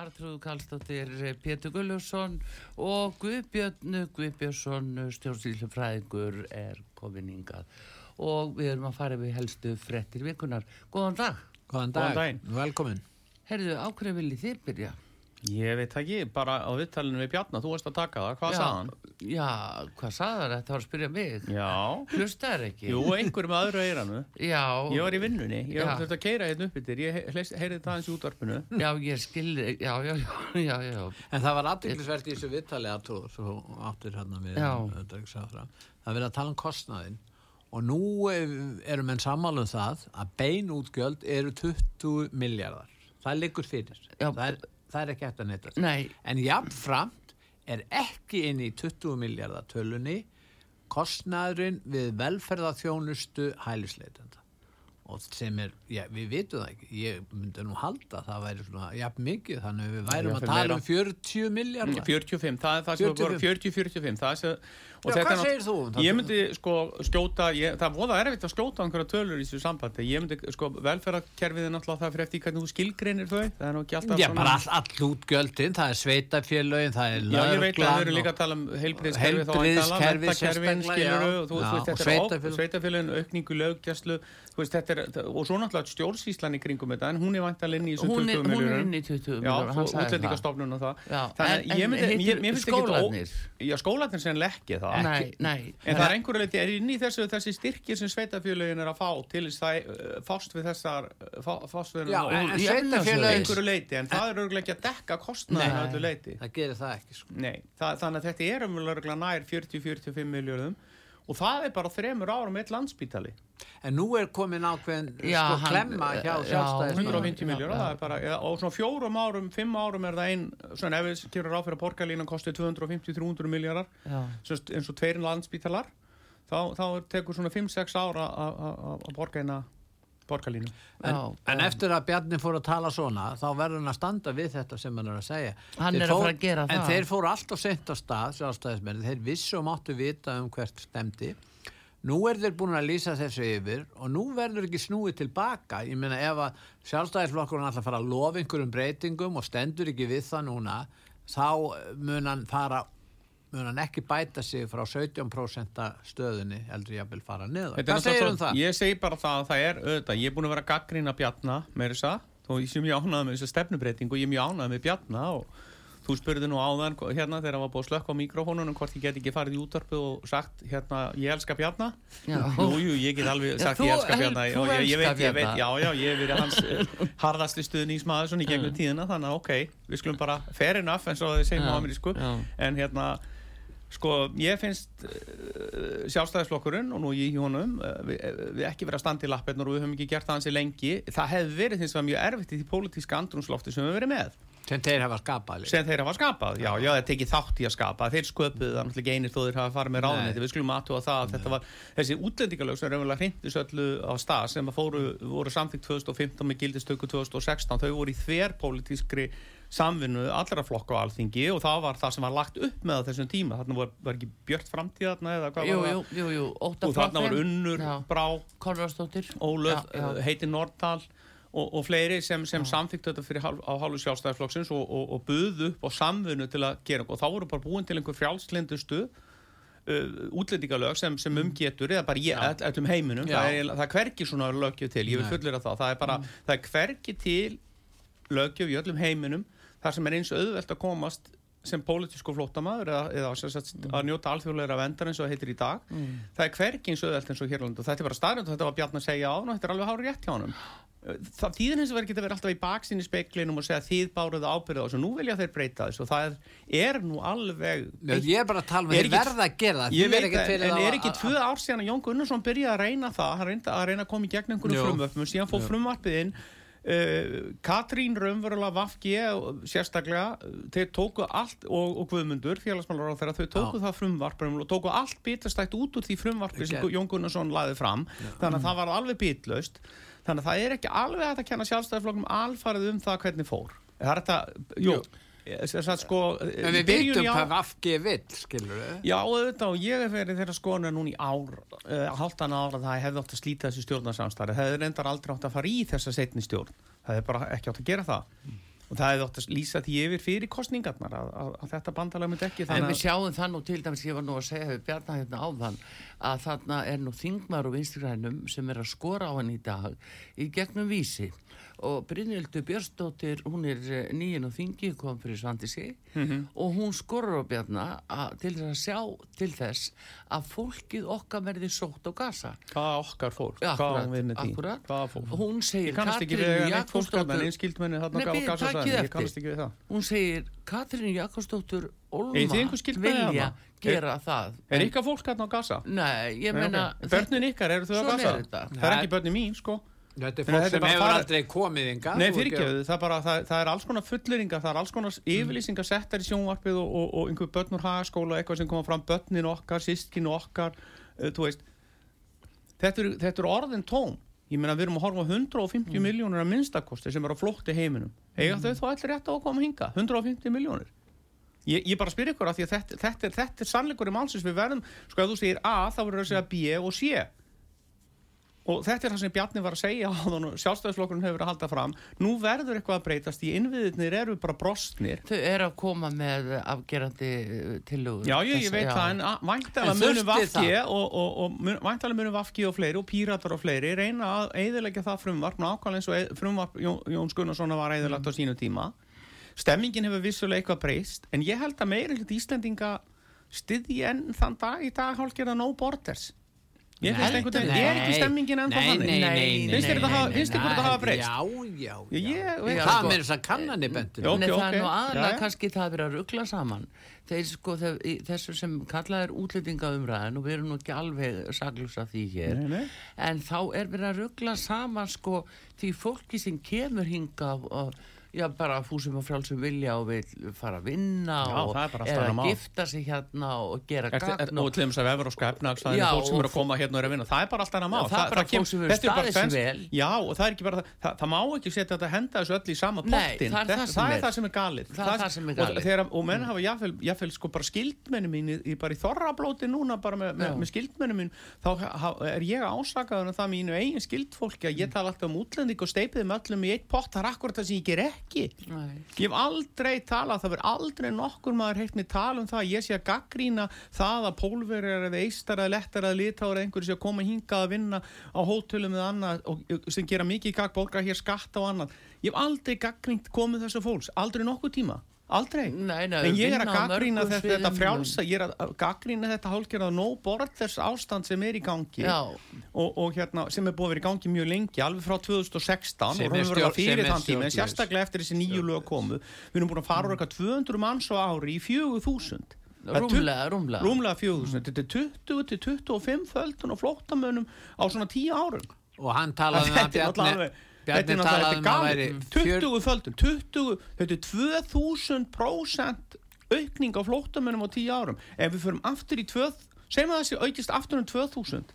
Artrúð Kallstóttir, Pétur Gulluðsson og Guðbjörn Guðbjörnsson, stjórnsýlufræðingur, er komin hingað. Og við erum að fara við helstu frettir virkunar. Góðan dag. Góðan Góðan dag, daginn. velkomin. Herðu, ákveð viljið þið byrja? Ég veit ekki, bara á viðtalinu við Bjarnar, þú varst að taka það, hvað sagði hann? Já, hvað sagði það? Þetta var að spyrja mig. Já, Hlustaðar ekki? jú, einhver með öðru eiranu. Já. Ég var í vinnunni, ég Já. var þurft að keira hérna upp yfir, ég he- heyrði það hans í útvarpinu. Já, ég skilði, já, já, já, já, já. En það var aðdeglisvert í þessu viðtali að trúður, svo áttir hérna við Já. utanríkisráðherra. Það er verið að tala um kostnaðinn og nú eh, eru menn sammála um það að beinútgjöld eru 20 miljardar. Það liggur fyrir. Já. Það er, það er ekki hægt að neyta. Nei, En jafnframt er ekki inn í 20 miljardar tölunni kostnaðurinn við velferðarþjónustu hælisleitenda. Og sem er, já, við vitum það ekki, ég myndi nú halda að það væri svona jafn mikið, þannig við værum Já, að tala um 40 miljardar. 45, það er það sem 45. var 40-45, það er sem... og Já, þetta er nátt- segir þú um? Ég myndi sko skjóta, ég, það voða erfitt að skjóta einhverja tölur í þessu sambandi. Ég myndi sko velferðarkerfið er náttúrulega það fyrir eftir hvernig þú skilgreinir þau. Það er nú ekki alltaf Já, bara all, all útgjöldin, það er sveitafélögin, það er tala um og sveitarfélög. sveitafélagin, aukningu löggæslu, þú veist, þetta er, og svo náttúrulega stjórnsýslan í kringum þetta, en hún er vantanlega inn í þessum hún er, 20 hún er miljónum. inn í 20 Já, miljónur, hann sagði það. útlendingastofnun og það. Já, Þannig en- að ég en mér, mér finnst ekki skólarnir? Já, skólanir sem leggja það. Nei, nei. En það er einhverju leiti, er inn í þessu, þessi styrkir sem sveitafélagin er að fá til þess að uh, fást við þessar, fá, fást við einhverju leiti, en það er örgulega ekki að dekka að öllu leiti. það gerir það ekki, sko. Nei, það, þannig að þetta er umverulega nær 40-45 miljardum og það er bara þremur árum eitt landsbítali. En nú er komin ákveðin, Já, sko, hann- klemma hjá já, sjálfstæðismönnum. 150 miljardar, það er bara, eða, og svona fjórum árum, fimm árum er það ein, svona ef við kjörum ráð fyrir að borgarlínan kosti 250-300 miljardar, Já. semst eins og tveirinn landsbítalar, þá, þá tekur svona 5-6 ára að- að að borga eina borgarlínu. En, Já, en eftir að Bjarni fór að tala svona þá verður hann að standa við þetta sem hann er að segja Hann Þeir er að fara að gera en það. þeir fóru alltaf sent á stað sjálfstæðismenn, þeir vissu og máttu vita um hvert stemdi nú er þeir búin að lýsa þessu yfir og nú verður ekki snúið tilbaka ég meina ef að sjálfstæðisflokkurinn alltaf fara að lofa einhverjum breytingum og stendur ekki við það núna þá mun hann fara mun hann ekki bæta sig frá 17% stöðunni heldur ég að vil fara niður Þetta hvað segir um svo- það? Ég segi bara það að það er auðvitað, ég er búin að vera gaggrína Bjarna með þess að, þó ég sé mjög ánægð með þessa stefnubreitingu og ég er mjög ánægð með Bjarna og þú spurði nú áðan hérna þegar það var búið að slökka á mikrofónunum hvort ég get ekki farið í útvarpu og sagt hérna ég elska Bjarna Já. Jú, jú, ég get alveg Já, sagt þú- ég elska Bjarna og ég, ég, veit, ég veit, já, já, ég hef verið hans eh, harðasti stuðningsmaður svona í gegnum tíðina þannig að ok, við skulum bara fair enough eins og þið segjum Já, á amerísku já. en hérna Sko, ég finnst uh, sjálfstæðisflokkurinn og nú í honum uh, við, við ekki verið að standa í lappirnar og við höfum ekki gert það hansi lengi. Það hefði verið þess að mjög erfitt í því pólitíska andrumslofti sem við verið með sem þeir hafa skapað sem þeir hafa skapað. Já, já, það tekið þátt í að skapa. Þeir sköpuðu það náttúrulega ekki einir þó þeir hafa farið með ráðunetti. Nei. Við skulum aðtúa það að þetta var þessi útlendingalög sem raunverulega hrindis öllu á stað sem fóru, voru samþykkt 2015 með gildistöku 2016. Þau voru í þverpólitískri samvinnu allra flokka á alþingi og það var það sem var lagt upp með þessum tíma. Þarna var, var ekki björt framtíð þarna eða hvað Jú, var það? jú, jú, Og þarna var Unnur, Já. Brá, Konradsdóttir. Ólöf, Já, já. uh, heiti Nordal og, og fleiri sem, sem samþyktu þetta fyrir hálf, á hálfu sjálfstæðarflokksins og, og, og buðu upp á samfunnu til að gera og þá voru bara búin til einhver frjálslindustu uh, útlendingalög sem, sem umgetur eða bara ég, all, allum heiminum það er, það er hvergi svona lögjöf til, ég vil fullera það það er bara, það er hvergi til lögjöf í öllum heiminum þar sem er eins auðvelt að komast sem pólitísku flótamaður eða, eða sagt, að njóta alþjóðleira vendar eins og heitir í dag. Það er hvergi eins auðvelt eins og Hérland og þetta er bara starrend og þetta var Bjarn að segja á þetta er alveg hár rétt hjá honum. Það þýðir eins og verður geta verið alltaf í baksinni speklinum og segja þið báruðu ábyrða og nú vilja þeir breyta þessu og það er, nú alveg Ég er bara að tala um að ekki- verða að gera það. Því veit en þá er að- ekki að- tvö ár síðan að Jón Gunnarsson byrjaði að reyna það, hann að reyna að koma í gegn einhverjum Jú. frumvörpum, síðan Jú. frumvarpið inn Katrín Raunverulega Vafgi sérstaklega, þeir tóku allt og, og Guðmundur, félagsmálar á þeirra þau tóku það frumvarp og tóku allt bitastætt út úr því frumvarpi sem. Jón Gunnarsson laði fram, þannig að það var alveg bitlaust, þannig að það er ekki alveg að kenna sjálfstæðiflokknum alfarið um það hvernig fór. Það er þetta, jú, þess að sko En við ár- hvað Vafki vill, skilur við. Já, auðvitað, og ég hef verið þeirra skoðuna núna í ár, uh, haldan ára það að hefði átt að slíta þessu stjórnarsamstæri það hefði reyndar aldrei átt að fara í þessa setni stjórn. Það hefði bara ekki átt að gera það. Og það hefði átt að lýsa því yfir fyrir kostningarnar að, að, að þetta bandalag myndi ekki En við sjáum það nú til dæmis, ég var nú að segja við Bjarnar hérna áðan, að þarna er nú þingmar og vinstrigrænum sem er að skora á hann í dag í gegnum vísi og Brynjöldu Björnsdóttir, hún er eh, nýjinn og þingi, kom fyrir Svandísi. Og hún skorur á Bjarnar að, til þess að sjá til þess að fólkið okkar verði sótt á gasa. hvað okkar fór, Ja, akkurat, hvað fór Hún segir fólk þarna, Jakobsdóttur hún segir Katrín Jakobsdóttur Olma vilja gera það. er ykkar fólk þarna á gasa? Nei, ég menna börnin ykkar, eru þau á gasa? er það er ekki börnin mín, sko Þetta er fólk þetta er sem hefur farið- aldrei komið ynga. Nei, fyrirgefðu, það, bara, það, það er alls konar fulleringar, það er alls konar yfirlýsingar settar í sjónvarpið og, og, og einhver börn úr hagaskóla, eitthvað sem koma fram börnin okkar, sískinu okkar, uh, þú veist, þetta eru er orðin tóm. Ég meina, við erum að horfa á 150 mm. miljónur að minnstakosti sem er á flótti heiminum. Eiga þau þá allir rétt á að koma hinga? 150 miljónur? Ég, ég bara spyr ykkur að að þetta, þetta, þetta er sannleikur í málsins við verðum, sko ef þú segir A þá verður að segja B og C og þetta er það sem Bjarni var að segja á þannig sjálfstæðisflokkurinn hefur að halda fram. Nú verður eitthvað að breytast. Í innviðinir eru bara brostnir. Þau eru að koma með afgerandi tilugur Já, ég, ég veit það, en a- væntanlega En munum Vafki og, og, og væntanlega munum Vafki og fleiri og Píratar og fleiri reyna að eiðilegja það frumvarp nákvæmlega eins og frumvarp Jón, Jóns Gunnarssona var eiðilegt á sínu tíma. Stemmingin hefur vissulega eitthvað breyst en ég held að meira hlut Íslendinga styðji enn þann dag í dag hálfgerða no borders ég finnst einhvern veginn, er ekki stemmingin ennþá nei, þannig nei, nei, nei, Finnst þér þetta nei, hafa- breyst? Já, já, já. Ég- ég veit Já, Það sko. með þess að kannanir bentur. Já. Nei, Ok, það er nú aðalega kannski það að vera að ruggla saman þeir sko þessu sem kallað er útlendingaumræðin og við erum nú ekki alveg saglus af því hér Nei, nei. en þá er verið að ruggla saman sko því fólki sem kemur hinga og já bara fúsum og frjálsum vilja og vil fara að vinna Já, og það er eða mál. gifta sig hérna og gera gagn og til þess að vefur og skefnags það Já, er fólk sem eru að koma hérna og eru að vinna það er bara allt annað mál Já, það er bara fólk sem er bara staðið tvenns- vel. já og það er ekki bara það, það, það má ekki setja þetta henda þessu öll í sama pottin það er það sem það er. það galið Það er það sem er galið. og menn hafa jáfnvel sko bara skildmenni mín bara í þorrablóti núna bara með, með, Já. með skildmenni mín þá er ég ásakaður um það mínu eigin skildfólki að ég tala alltaf um útlending og steipiðum öllum í eitt pott það er akkurat það sem ég ger ekki Nei. Ég hef aldrei talað, það verður aldrei nokkur maður heilt mig tala um það að ég sé að gaggrína það að pólverjar eða eistar eða lettar eða litára einhverju sé að koma hingað að vinna á hótelum eða annað og, sem gera mikið gagg, borga hér skatta og annað. Ég hef aldrei gaggrínt komið þessu fólks, aldrei nokkuð tíma. Aldrei. Nei, nei, en ég er að gaggrína þetta, þetta frjálsa, ég er að gaggrína þetta hálfgerða no borders ástand sem er í gangi. Og, og hérna, sem er búið að vera í gangi mjög lengi, alveg frá 2016 Sem og er raunverulega stjórn- sem fyrir er þann tíma, en sérstaklega eftir þessi nýju lög komu, við erum búin að fara úr eitthvað 200 manns á ári í 4000 Það er tu- Rúmlega, rúmlega. Rúmlega 4000, þetta er 20 til 25 földun og flóttamönnum á svona 10 árum. Og hann talaði um að er Bjarni, Bjarni er talaði um að er væri galið. 20 földun, 20, þetta er 2000% aukning á flóttamönnum á 10 árum. Ef við förum aftur í 2 segjum að þessi aukist aftur um 2000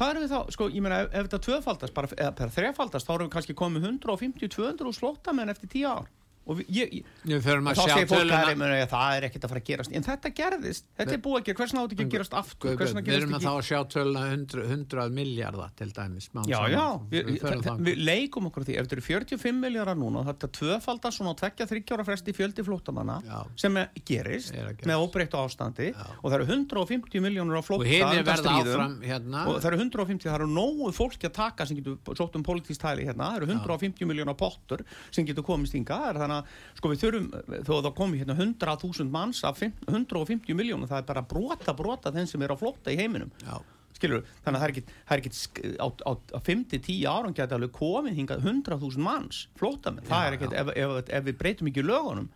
hvað erum við þá, sko, ég meina ef, ef þetta tvöfaldast, bara, eða þrefaldast þá erum við kannski komið 150-200 slóttamenn eftir 10 ár og ég, ég, þá segir fólk að það er, er ekkert að fara að gerast. En þetta gerðist, þetta er búið að gera. Hversna átt ekki að gerast aftur? Við erum að þá að sjá töluna 100, 100 miljardar til dæmis Já, já, við, leikum okkur á því. Ef þetta eru 45 miljardar núna þetta tvöfaldar svona á tvekja þryggjára fresti fjöldi flóttamanna Já. sem er, gerist Er með óbreyttu ástandi. Og það eru 150 miljónur á Og flótta hinir undan verða stríðum. áfram hérna. Og það eru 150, það eru nógu fólki að taka sem getur sótt um politísk tæli hérna. Það eru 150 miljónar pottur sem getur komist ynga þannig sko við þurfum þó að það komi hérna 100.000 manns af fimm- 150 miljónum það er bara brota brota þeim sem er á flótta í heiminum. Já. skilur, þannig að það er ekki, ekki á, á, á 5-10 árum geti alveg komið hingað 100.000 manns flótamenn, það er ekkert ef, ef, ef við breytum ekki lögunum.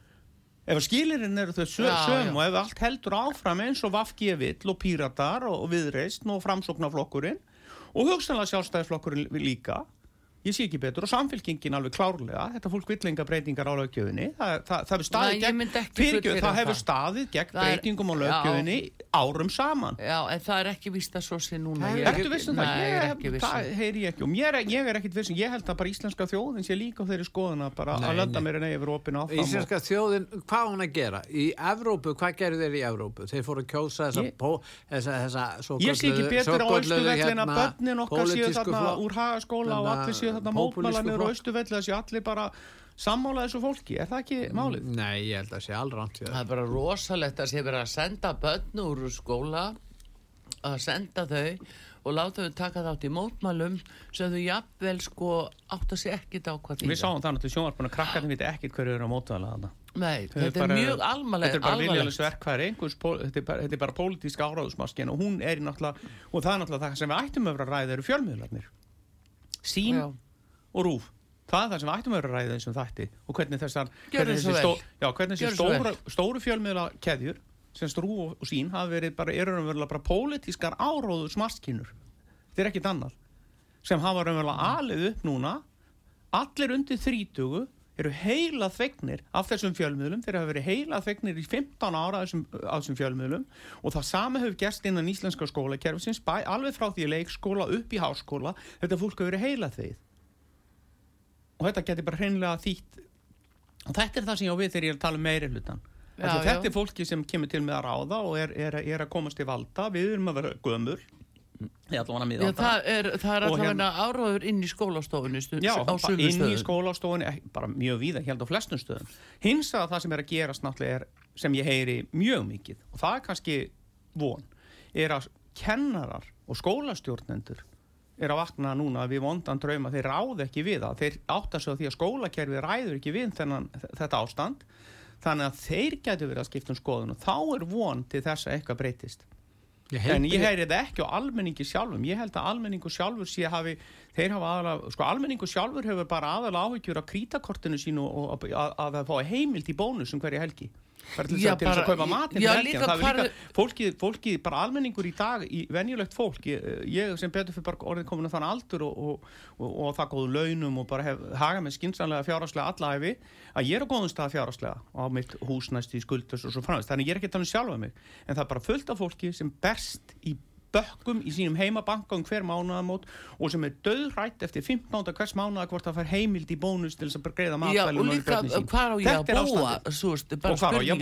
Ef skilirinn eru þau sö, Já, söm já. og ef allt heldur áfram eins og Vafki vill og Píratar og, og Viðreist og Framsóknarflokkurinn og hugsanlega sjálfstæðisflokkurinn líka ég sé ekki betur og samfélkingin alveg klárlega þetta fólk vill enga breytingar á löggjöfinni það, það, það hefur staðið ég ekki fyrirgjöf, það hefur staðið gegn Það breytingum á Já. löggjöfinni árum saman Já, en það er ekki víst að svo sé núna. Það Ég er Ertu viss um það? Nei, ég er Ég, það um heyri ég ekki og mér er, ég er ekkit viss um, ég held að bara íslenska þjóðin sé líka á þeirri skoðuna bara Nei, að lönda mér en yfir opin áfram og- Íslenska þjóðin, hvað á hún að gera? Í Evrópu, hvað gerðu þeir í Evrópu? Þeir fóru að kjósa Ég- þessa Ég sé ekki betur á Að pólitísku þarna mótmælanir og flokk. Östuvelli að séu allir bara sammála þessu fólki, er það ekki málið? Nei, ég held að sé allránt Það er bara rosalegt að sé verið að senda börn úr skóla að senda þau og láta þau taka þátt í mótmælum sem þau jafnvel sko átt að sé ekkit á hvað Við sáum það náttúrulega sjónvarpuna, krakkarnir viti ekkit hverju eru að mótvæla þarna. Nei, Þau þetta er bara- mjög alvarlegt Þetta er bara viljalins verkværi, þetta er bara, þetta er bara pólitísk áráðusmaskin og hún er í náttúrulega, og það er náttúrulega það sem við ættum að vera að ræða eru fjölmiðlarnir. Sín Já. Og rúf. Það er það sem við ættum að vera að ræða þessum þætti? Og hvernig þessar, hvernig þessi, stó, já, hvernig þessi svo stóru, fjölmiðla keðjur sem strú og, sín hafa verið bara, eru raunverulega bara pólitískar áráðusmaskinur. Þetta er ekkit annað. Sem hafa raunverulega alið upp núna. Allir undir þrítugu eru heila þvegnir af þessum fjölmiðlum. Þeir hafa verið heila þvegnir í 15 ára af þessum, af þessum fjölmiðlum. Og það sama hefur gerst innan íslenska skólakerfisins bæ, alveg frá því leikskóla upp í háskóla. Þetta fólk hefur verið heila þveið og þetta getur bara hreinlega þýtt og þetta er það sem ég á við þegar ég er að tala um meiri hlutan Já, þetta já. er fólki sem kemur til með að ráða og er, er, er að komast í valda. Við erum að vera vona Já, það er, það er alltaf hérna- áráður inn í skólastofunni Já, inn í skólastofunni, bara mjög víða, held á flestum stöðum. Hins að það sem er að gerast náttúrulega er, sem ég heyri mjög mikið, og það er kannski von, er að kennarar og skólastjórnendur er að vakna núna við vondan drauma, þeir ráð ekki við það, þeir átta sig á því að skólakerfið ræður ekki við þennan, þetta ástand, þannig að þeir getur verið að skipta um skoðun og þá er von til þess að eitthvað breytist. En ég heyri þetta ekki á almenningi sjálfum. Ég held að almenningu sjálfur sé hafi, þeir hafa aðalega, sko almenningu sjálfur hefur bara aðalega áhyggjur af krítakortinu sínu og að, að það fá heimild í bónusum hverja helgi. Til Já, að, þess að kaupa matinn já, helgina. líka líka, fólkið, fólkið, bara almenningur í dag, í venjulegt fólk, ég, ég sem betur fyrir bara orðið komin að þann aldur og, og, og, og það góðu launum og bara hef haga með skinsanlega fjárhagslega allæfi, að ég er á góðum stað fjárhagslega á mitt húsnæst í skuldus og svo framvegst. Þannig ég er ekki að tala um sjálfa mig, en það er bara fullt af fólki sem berst í bökkum í sínum heimabanka um hver mánuðamót og sem er döðrætt eftir 15. hvers mánuða hvort það fær heimild í bónus til þess að greiða Já, matvælum og líka, hvar á ég að búa? og hvar á ég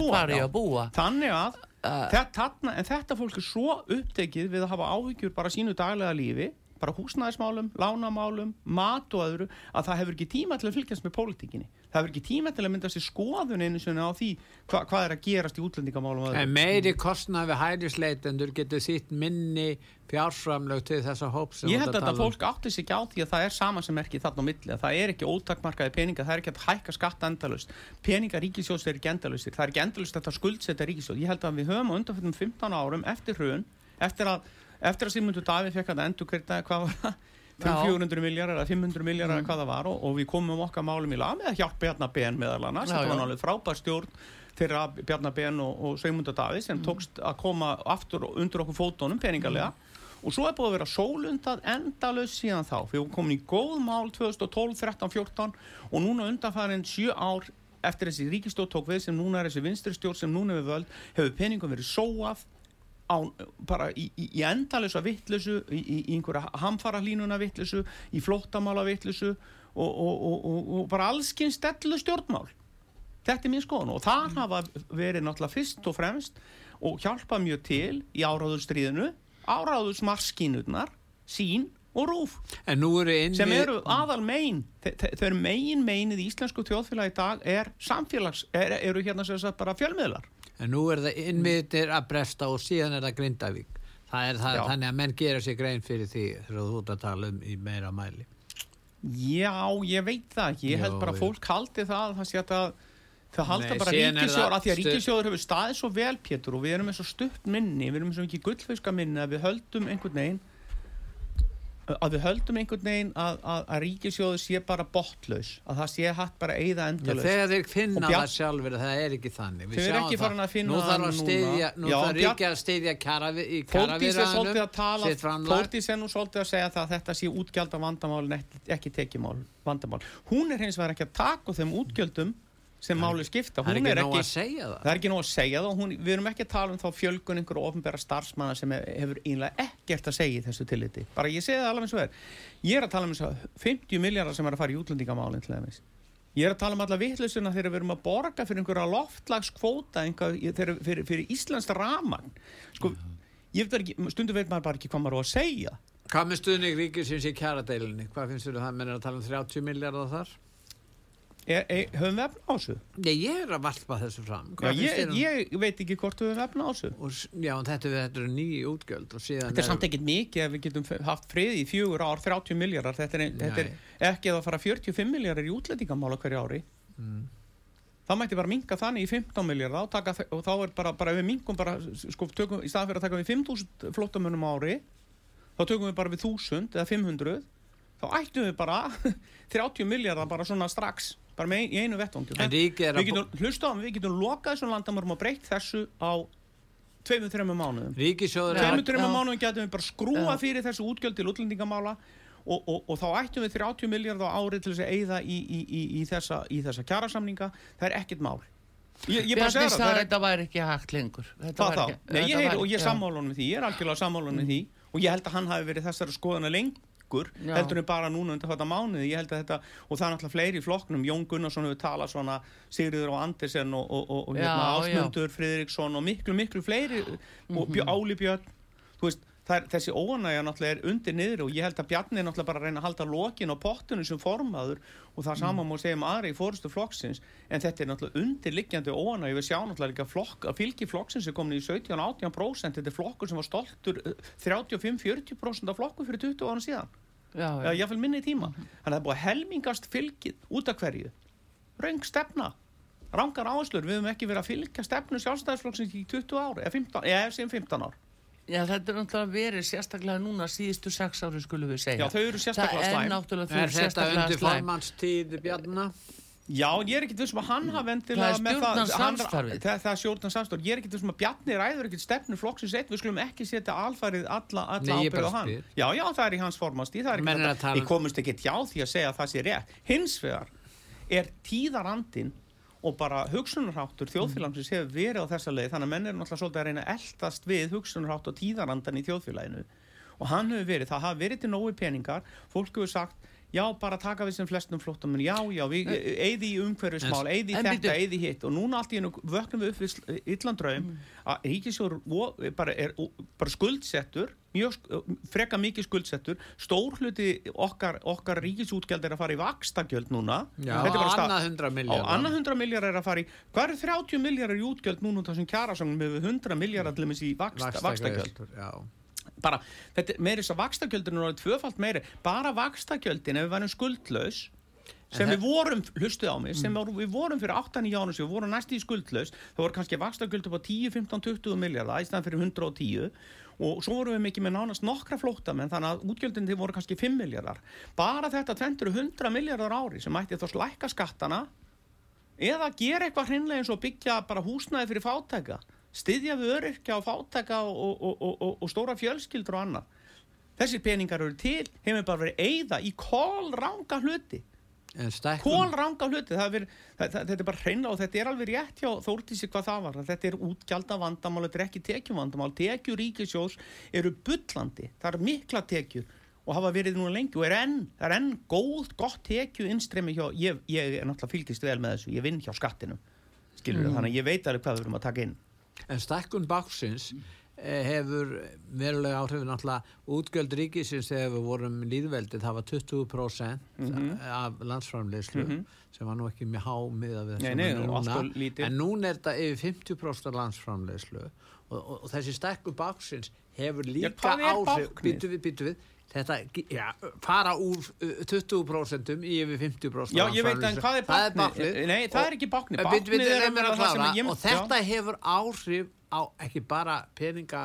að búa, þannig að Uh, þetta, þetta fólk er svo upptekið við að hafa áhyggjur bara sínu daglega lífi bara húsnæðismálum, lánamálum mat og öðru, að það hefur ekki tíma til að fylgjast með pólitíkinni, það hefur ekki tíma til að mynda sér skoðun einu sinni á því hva, hvað er að gerast í útlendingamálum meiri kostnað við hærisleitendur getur þýtt minni fjárframlög til þessa hóp sem Ég held að þetta tala um. fólk átti sig ekki á því að það er sama sem merkið þarna á milli, að það er ekki ótakmarkaði peninga, það er ekki að hækka skatta endalust, peninga ríkisjóðs er ekki endalustir, það er ekki endalust þetta skuldsetta ríkisjóð. Ég held að við höfum á undanfjöldum 15 árum eftir hrun, eftir að, eftir að Sigmundur Davíð fekk að endur hverta, hvað var það? Já. 400 miljardar eða 500 miljardar mm. hvað það var og, og við komum okkar málum í lag með að hjálpa Bjarnar Ben meðal annars, þetta var náttúrulega frábær stjórn þeirra Bjarnar Ben og, og Sigmundur Davíð sem tókst að koma aftur undir okkur fótónum peningalega og svo er búið að vera sólundað endalaus síðan þá við komin í góð mál 2012, 13, 14 og núna undanfærin 7 ár eftir þessi ríkistóð tók við sem núna er þessi vinstri stjórn sem núna er við völd hefur peningum verið sóað á, bara í, í, í endalösa vittlusu, í, í, í einhverja hamfara hlínuna vittlusu, í flóttamála vittlusu og, og, og, og, og bara allskinn stellu stjórnmál. Þetta er mín skoðun og það hafa verið náttúrulega fyrst og fremst og hjálpa mjög til í áráðurstríðinu áráðursmarskínurnar sín og rúf. En nú eru inn sem eru aðal megin þau eru megin meginið í íslensku þjóðfélagi í dag er samfélags, er, eru hérna sem sagt bara fjölmiðlar En nú er það innvitir að bresta og síðan er það Grindavík. Það er það, þannig að menn gera sér grein fyrir því þegar þú ert að tala um í meira mæli. Já, ég veit það ekki, ég held bara að fólk haldi það að það sé að það það halda Nei, bara ríkisjóður að því að ríkisjóður hefur staðið svo vel Pétur og við erum með svo stutt minni við erum með svo ekki gullfiska minni að við höldum einhvern veginn að við höldum einhvern veginn að, að, að ríkisjóðu sé bara botlaus að það sé hatt bara Já, endalaust þegar þeir finna það sjálfur það er ekki þannig Við sjáum ekki það. nú þarf að núna. styðja nú þarf ríki að kjaravi, í framlag Þórdís er nú svolítið að segja það að þetta sé útgjálda vandamál en ekki, ekki tekjumál vandamál. Hún er hins vegar ekki að taka þeim útgjöldum sem máli skipta. það er ekki nóg að segja það það er ekki nóg að segja það og hún, við erum ekki að tala um þá fjölgun einhverju ofnbæra starfsmanna sem he- hefur einlega ekkert að segja í þessu tilliti. Bara ég segi það alveg eins og er. Ég er að tala um þess að 50 miljardar sem er að fara í útlendingamálinn til þess. Ég er að tala um alla vittlusuna þegar við erum að borga fyrir einhverja loftlagskvóta fyrir, fyrir, fyrir Íslands raman. Sko, ég veit ekki, stundum veit maður bara ekki hvað maður á að segja. Hvað með stuðning ríkisins í kjaradeilinni? Hvað finnst þú það með að tala um 30 miljardar þar? Er, er, höfum við efna á þessu? Nei, ég er að valpa þessu fram Já, ég, um- ég veit ekki hvort við höfum efna á þessu. Og, s- já, þetta, þetta eru nýju útgjöld Þetta er samt ekkert mikið ef við getum haft frið í fjögur ár, 30 miljardar. Þetta er, þetta er ekki að fara 45 miljardar í útlendingamála hverju ári. Mm. Það mætti bara minka þannig í 15 miljardar og, taka, og þá er bara, bara við minkum bara, sko, tökum, í staðan fyrir að taka við 5.000 flottamönnum ári, þá tökum við bara við 1000 eða 500, þá ættum við bara 30 miljardar bara svona strax, bara með einu er Við getum, hlusta á, við getum lokað þessum landamörum og breytt þessu á tveimur, þreimur mánuðum. Tveimur, þreimur mánuðum getum við bara skrúa fyrir þessu útgjöld til útlendingamála og, og, og þá ættum við 30 miljard á ári til þess að eyða í, í, í, í, þessa, í þessa kjarasamninga. Það er ekkert mál. Ég, ég bara Bjarni segja það, sagði það að þetta væri ekki hægt lengur væri þá? ekki- Nei, ég væri og ég er sammálan með því, ég er algjörlega sammálan með því og ég held að hann hafi verið þessari skoðana lengur Já. heldur en bara núna undir þetta mánuði, ég held að þetta og það er náttúrulega fleiri í flokknum, Jón Gunnarsson hefur talað svona, Sigriður og Andersen og, og, og, og hérna, Ásmundur, Friðriksson og miklu, miklu fleiri. Og Mhm. Bjö, Áli Björn þú veist, er, þessi óanægja náttúrulega er undir niður og ég held að Bjarni náttúrulega bara reyna að halda lokin á pottinu sem formaður og það Mhm. sama má segja um aðri í fórustu flokksins. En þetta er náttúrulega undirliggjandi óanægja við sjáum náttúrulega líka flokk, fylgi flokksins er komin í 17-18% þetta er flokkur sem var stoltur eh, 35-40% af flokku fyrir 20 ára síðan. Já, já. jáfnvel minni tíma. Þannig að það er búið helmingast fylgið út af hverju. Raung stefna. Rangar áherslur, við höfum ekki verið að fylgja stefnu sjálfstæðisflokksins í 20 ár eða 15, eða sem 15 ár já, þetta er náttúrulega verið sérstaklega núna síðustu sex ári skulum við segja Já, þau eru sérstaklega Það er slæm. náttúrulega Er þú þetta sérstaklega undir slæm formannstíð Bjarna? Já, ég er ekkert vissum að hann hafi Það endilega er með stjórnarsamstarfið. Það, það er stjórnarsamstarfið. Ég er ekkert vissum að Bjarni ræður ekkert stefnu flokksins eitt. Við skulum ekki setja alfarið alla, alla ég bara á hann. spyr. Já, já, það er í hans. Það er er þetta. tala um- Ég komist ekki hjá því að segja að það sé rétt. Hins vegar er tíðarandin og bara hugsunarháttur þjóðfélagsins hefur verið á þessa leið. Þannig að menn er náttúrulega svolítið að reyna að eldast við hugsunarhátt og tíðarandan í þjóðfélaginu. Og hann hefur verið, það hafa verið til nógu peningar. Fólk hefur sagt, já bara taka við sem flestum flottum, já, já, við eigði í umhverfismál, eigði í þetta, eigði í hitt. Og núna allt í hennu vöknum við upp við illan draum Mm. að ríkisjóður bara, bara skuldsettur mjög, freka mikið skuldsettur. Stór hluti okkar, okkar ríkisútgjald er að fara í vakstakjöld núna. Já, er á annað 100 á miljardar. annað 100 miljardar er að fara í hvað eru 30 miljardar í útgjöld núna þessum kjarasagnum með 100 miljardar til dæmis í vaksta, vakstakjöld bara, þetta er meiri þess að vakstakjöldin er orðið tvöfalt meiri, bara vakstakjöldin ef við værum skuldlaus sem við vorum, hlustuð á mig, sem við vorum fyrir 8-9 árum sem við vorum næst í skuldlaus þá voru kannski vakstakjöld upp á 10, 15, 20 miljardar í staðan fyrir 110 og svo vorum við mikið með nánast nokkra flóttamenn þannig að útgjöldin þið voru kannski 5 miljardar bara þetta tventur 100 miljardar ári sem mætti þá slækka skattana eða gera eitthvað hreinlega eins og byggja bara húsnæði fyrir fátæka styðja við öryrkja og fátæka og, og, og, og, stóra fjölskyldur og annað. Þessi peningar eru til hefur bara verið eigða í kólranga hluti stækkun, kólranga hluti það er verið, það, það, þetta er bara hreinlega og þetta er alveg rétt hjá Þórtísi hvað það var. Þetta er útgjalda vandamál, þetta er ekki tekjum vandamál tekjur ríkisjós eru bullandi. Það er mikla tekjur og hafa verið núna lengi og er enn, það er enn góð, gott tekju innstremi hjá, ég, ég er náttúrulega fylgist vel með þessu, ég vinn hjá skattinum skilur mm. þannig að ég veit alveg hvað við erum að taka inn. En stækkun báksins eh, hefur verulega áhrifin náttúrulega útgjöld ríkisins þegar við vorum líðveldið, það var 20% Mhm. af landsframleyslu sem var nú ekki með hámiða við Nei, nei, núna. en núna er þetta yfir 50% af landsframleyslu og, og, og þessi stækkun báksins hefur líka áhrif býtu við, býtu við þetta, já, fara úr uh, 20% í yfir 50% Já, ég veit en landsframleiðslu. hvað er báknið? Nei, það er ekki báknið. Báknið er að raunverulega það sem ég- og þetta hefur áhrif á ekki bara peninga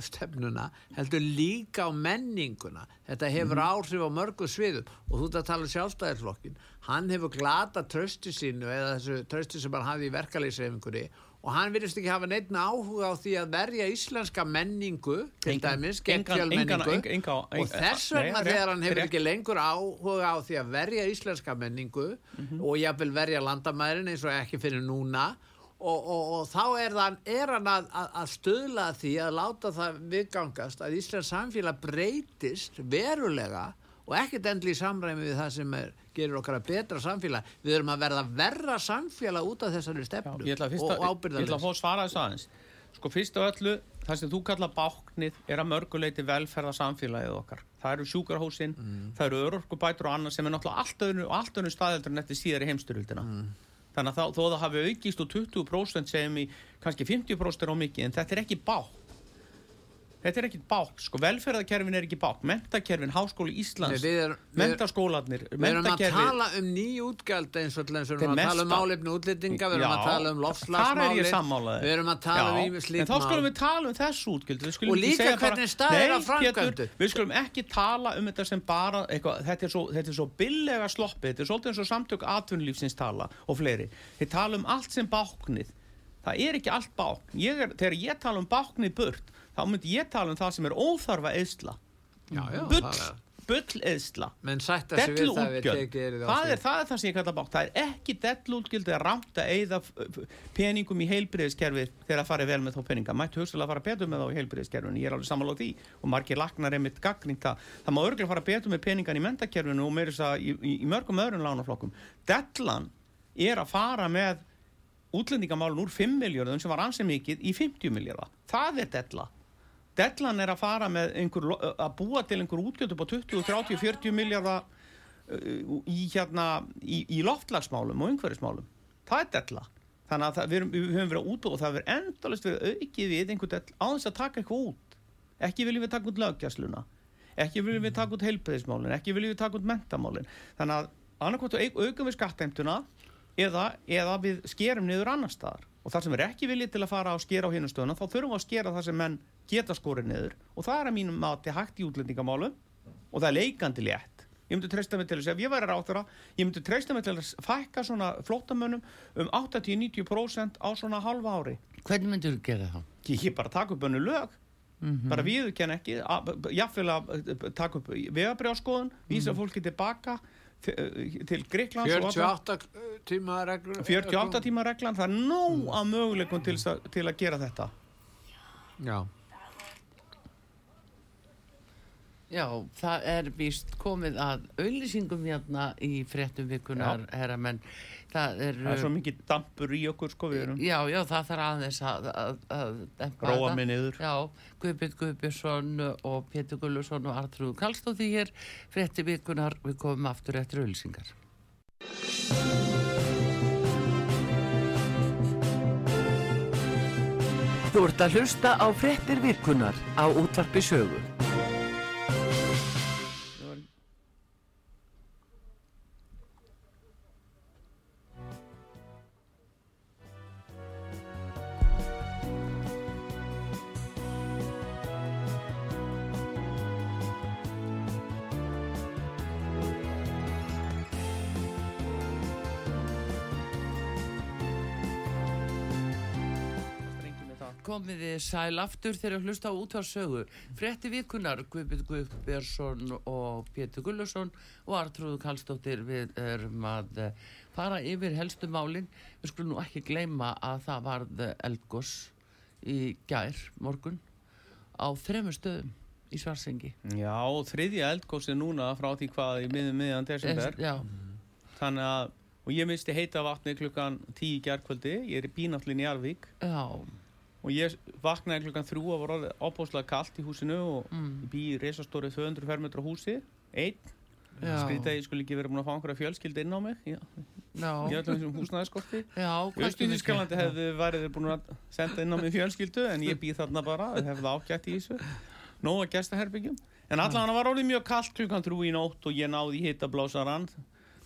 stefnuna heldur líka á menninguna þetta hefur Mhm. áhrif á mörgu sviðum og þú að tala um sjálfstæðisflokkin hann hefur glata trösti sínu eða þessu trösti sem hann hafði í verkalýsreifingunni og hann virðist ekki hafa neitt áhuga á því að verja íslenska menningu til dæmis, gegn engan- fjölmenningu engan- enga- enga- og þess vegna þegar hann hefur ekki lengur áhuga á því að verja íslenska menningu Mhm. og jafnvel verja landamærin eins og ekki fyrir núna og, og, og þá er, það, er hann að, að, að stöðla því að láta það viðgangast að Íslands samfélag breytist verulega og ekkert endli í samræmi við það sem er, gerir okkar að betra samfélag. Við erum að verða verra samfélag út af þessari Já, stefnu að, fyrsta, og ég ætla að fá að svara þessu aðeins. Sko fyrst af öllu, það sem þú kalla báknið er að mörguleiti velferða samfélagið okkar. Það eru sjúkarhúsin, það eru örorkubætur og annað sem er náttúrulega allt öðru og allt öðru staðeldur en eftir síðari heimstyrjöldina þannig að þá, þó það hafi aukist úr 20% segjum í kannski 50% er á mikið en þetta er ekki bák þetta er ekki bák, sko. Velferðakerfin er ekki bák mentakerfin, háskóli Íslands við erum, við, mentaskólanir, við erum að tala um ný útgjöld eins og að við erum að tala um málefni útlendinga við erum að tala um sammálaði við erum að tala um ímis En þá skulum við tala um þessu við skulum Og líka hvernig staðið er Nei, að framkvæmdu. Við skulum ekki tala um þetta sem bara eitthvað, þetta, er svo, þetta er svo billega sloppi Þetta er svolítið eins og samtök atvinnulífsins tala og fleiri. Þeir tala um allt sem báknið. Það er ekki allt bákn. Ég er, Þegar ég tala um báknið burt þá myndi ég tala um það sem er óþarfa eðsla Bull, það er- eðsla það Delluútgjöld, það er, það er það sem ég kalla bátt það er ekki delluútgjöld eða rámt að eigða peningum í heilbriðiskerfið þegar það farið vel með þá peninga. Mættu hugsalega að fara betur með þá í heilbriðiskerfinu ég er alveg sammála á því. Og margir lagnar er mitt gaggrínt það. Það má örgulega fara betur með peningan í mentakerfinu og meira þess að í, í, í mörgum öðrum lánaflokkum. Dellan er að fara með útlendingamálun úr 5 miljardum sem var ansið mikið í 50 miljardar það er della Dellan er að fara með einhver, að búa til einhver útgjöld upp á 20, 30, 40 miljardar í, hérna, í, í loftlagsmálum og umhverfismálum. Það er della. Þannig að það, við, við höfum verið að útbúa og það verið endalist verið aukið við einhver dell á þess að taka eitthvað út. Ekki viljum við taka út löggjasluna. Ekki viljum við taka út heilbreyðismálin. Ekki viljum við taka út mentamálin. Þannig að annarkvæmt aukum við skatteimtuna eða, eða við skerum niður annar staðar. Og það sem er ekki viljið til að fara að skera á hinu stöðuna, þá þurfum við að skera það sem menn geta skorið niður. Og það er að mínum mati hægt í útlendingamálum og það er leikandi létt. Ég myndi treysta mig til þess, ef ég væri ráþara, ég myndi treysta mig til að fækka svona flótamönnum um 80-90% á svona halva ári. Hvernig myndur þú gera það? Ég bara taka upp önnu lög, bara viðurkenn ekki, jáfnvel að eh, taka upp vegabrjáskoðun, vísa fólki tilbaka til, og alla- 48 tíma reglur 48 tíma reglan, það er nóg af möguleikum til, til að gera þetta. já, Já, það er víst komið að auðlýsingum hérna í fréttum vikunar, herra, menn það er... Það er svo mikið dampur í okkur, sko, við erum Já, já, það þarf aðeins að, að, að dempa róa mig niður. Já, Guðbjörn Guðbjörnsson og Pétur Gullusson og Artrúð Kallstóði hér, frétti vikunar, við komum aftur eftir auðlýsingar. Þú ert að hlusta á fréttir vikunar á útvarpi sögu. Komið þið sæl aftur þegar hlusta á útvarsögu. Frétti vikunar, Guðbjörn Guðbjörnsson og Pétur Gullusson og Artrúðu Kallstóttir við erum að eh, fara yfir helstu málin. Við skulum nú ekki gleyma að það varð eldgoss í gær morgun á þremur stöðum í Svarsengi. Já, þriðja eldgósi núna frá því hvað í miðum miðan desember. Já, Þannig að, og ég misti heita vatni klukkan 10 í gerkvöldi, ég er í bínáttlinni í Arvík já, og ég vaknaði klukkan 3 og var orðið ábúslega kalt í húsinu og mm, ég bý í reisastórið 200 fermetra húsi, einn, skrítið að ég skulle ekki verið búin að fá einhverja fjölskyldi inn á mig, já, ég já, ætlum þessum húsnæðiskorti. já, Í Östuðískalandi hefði værið búin að senda inn á mig fjölskyldu en ég býð þarna bara, hefði ágætt í þessu, nóga gestaherbyggjum. En allavega var orðið mjög kallt klukkan 3 í nótt og ég náði í hitablásarann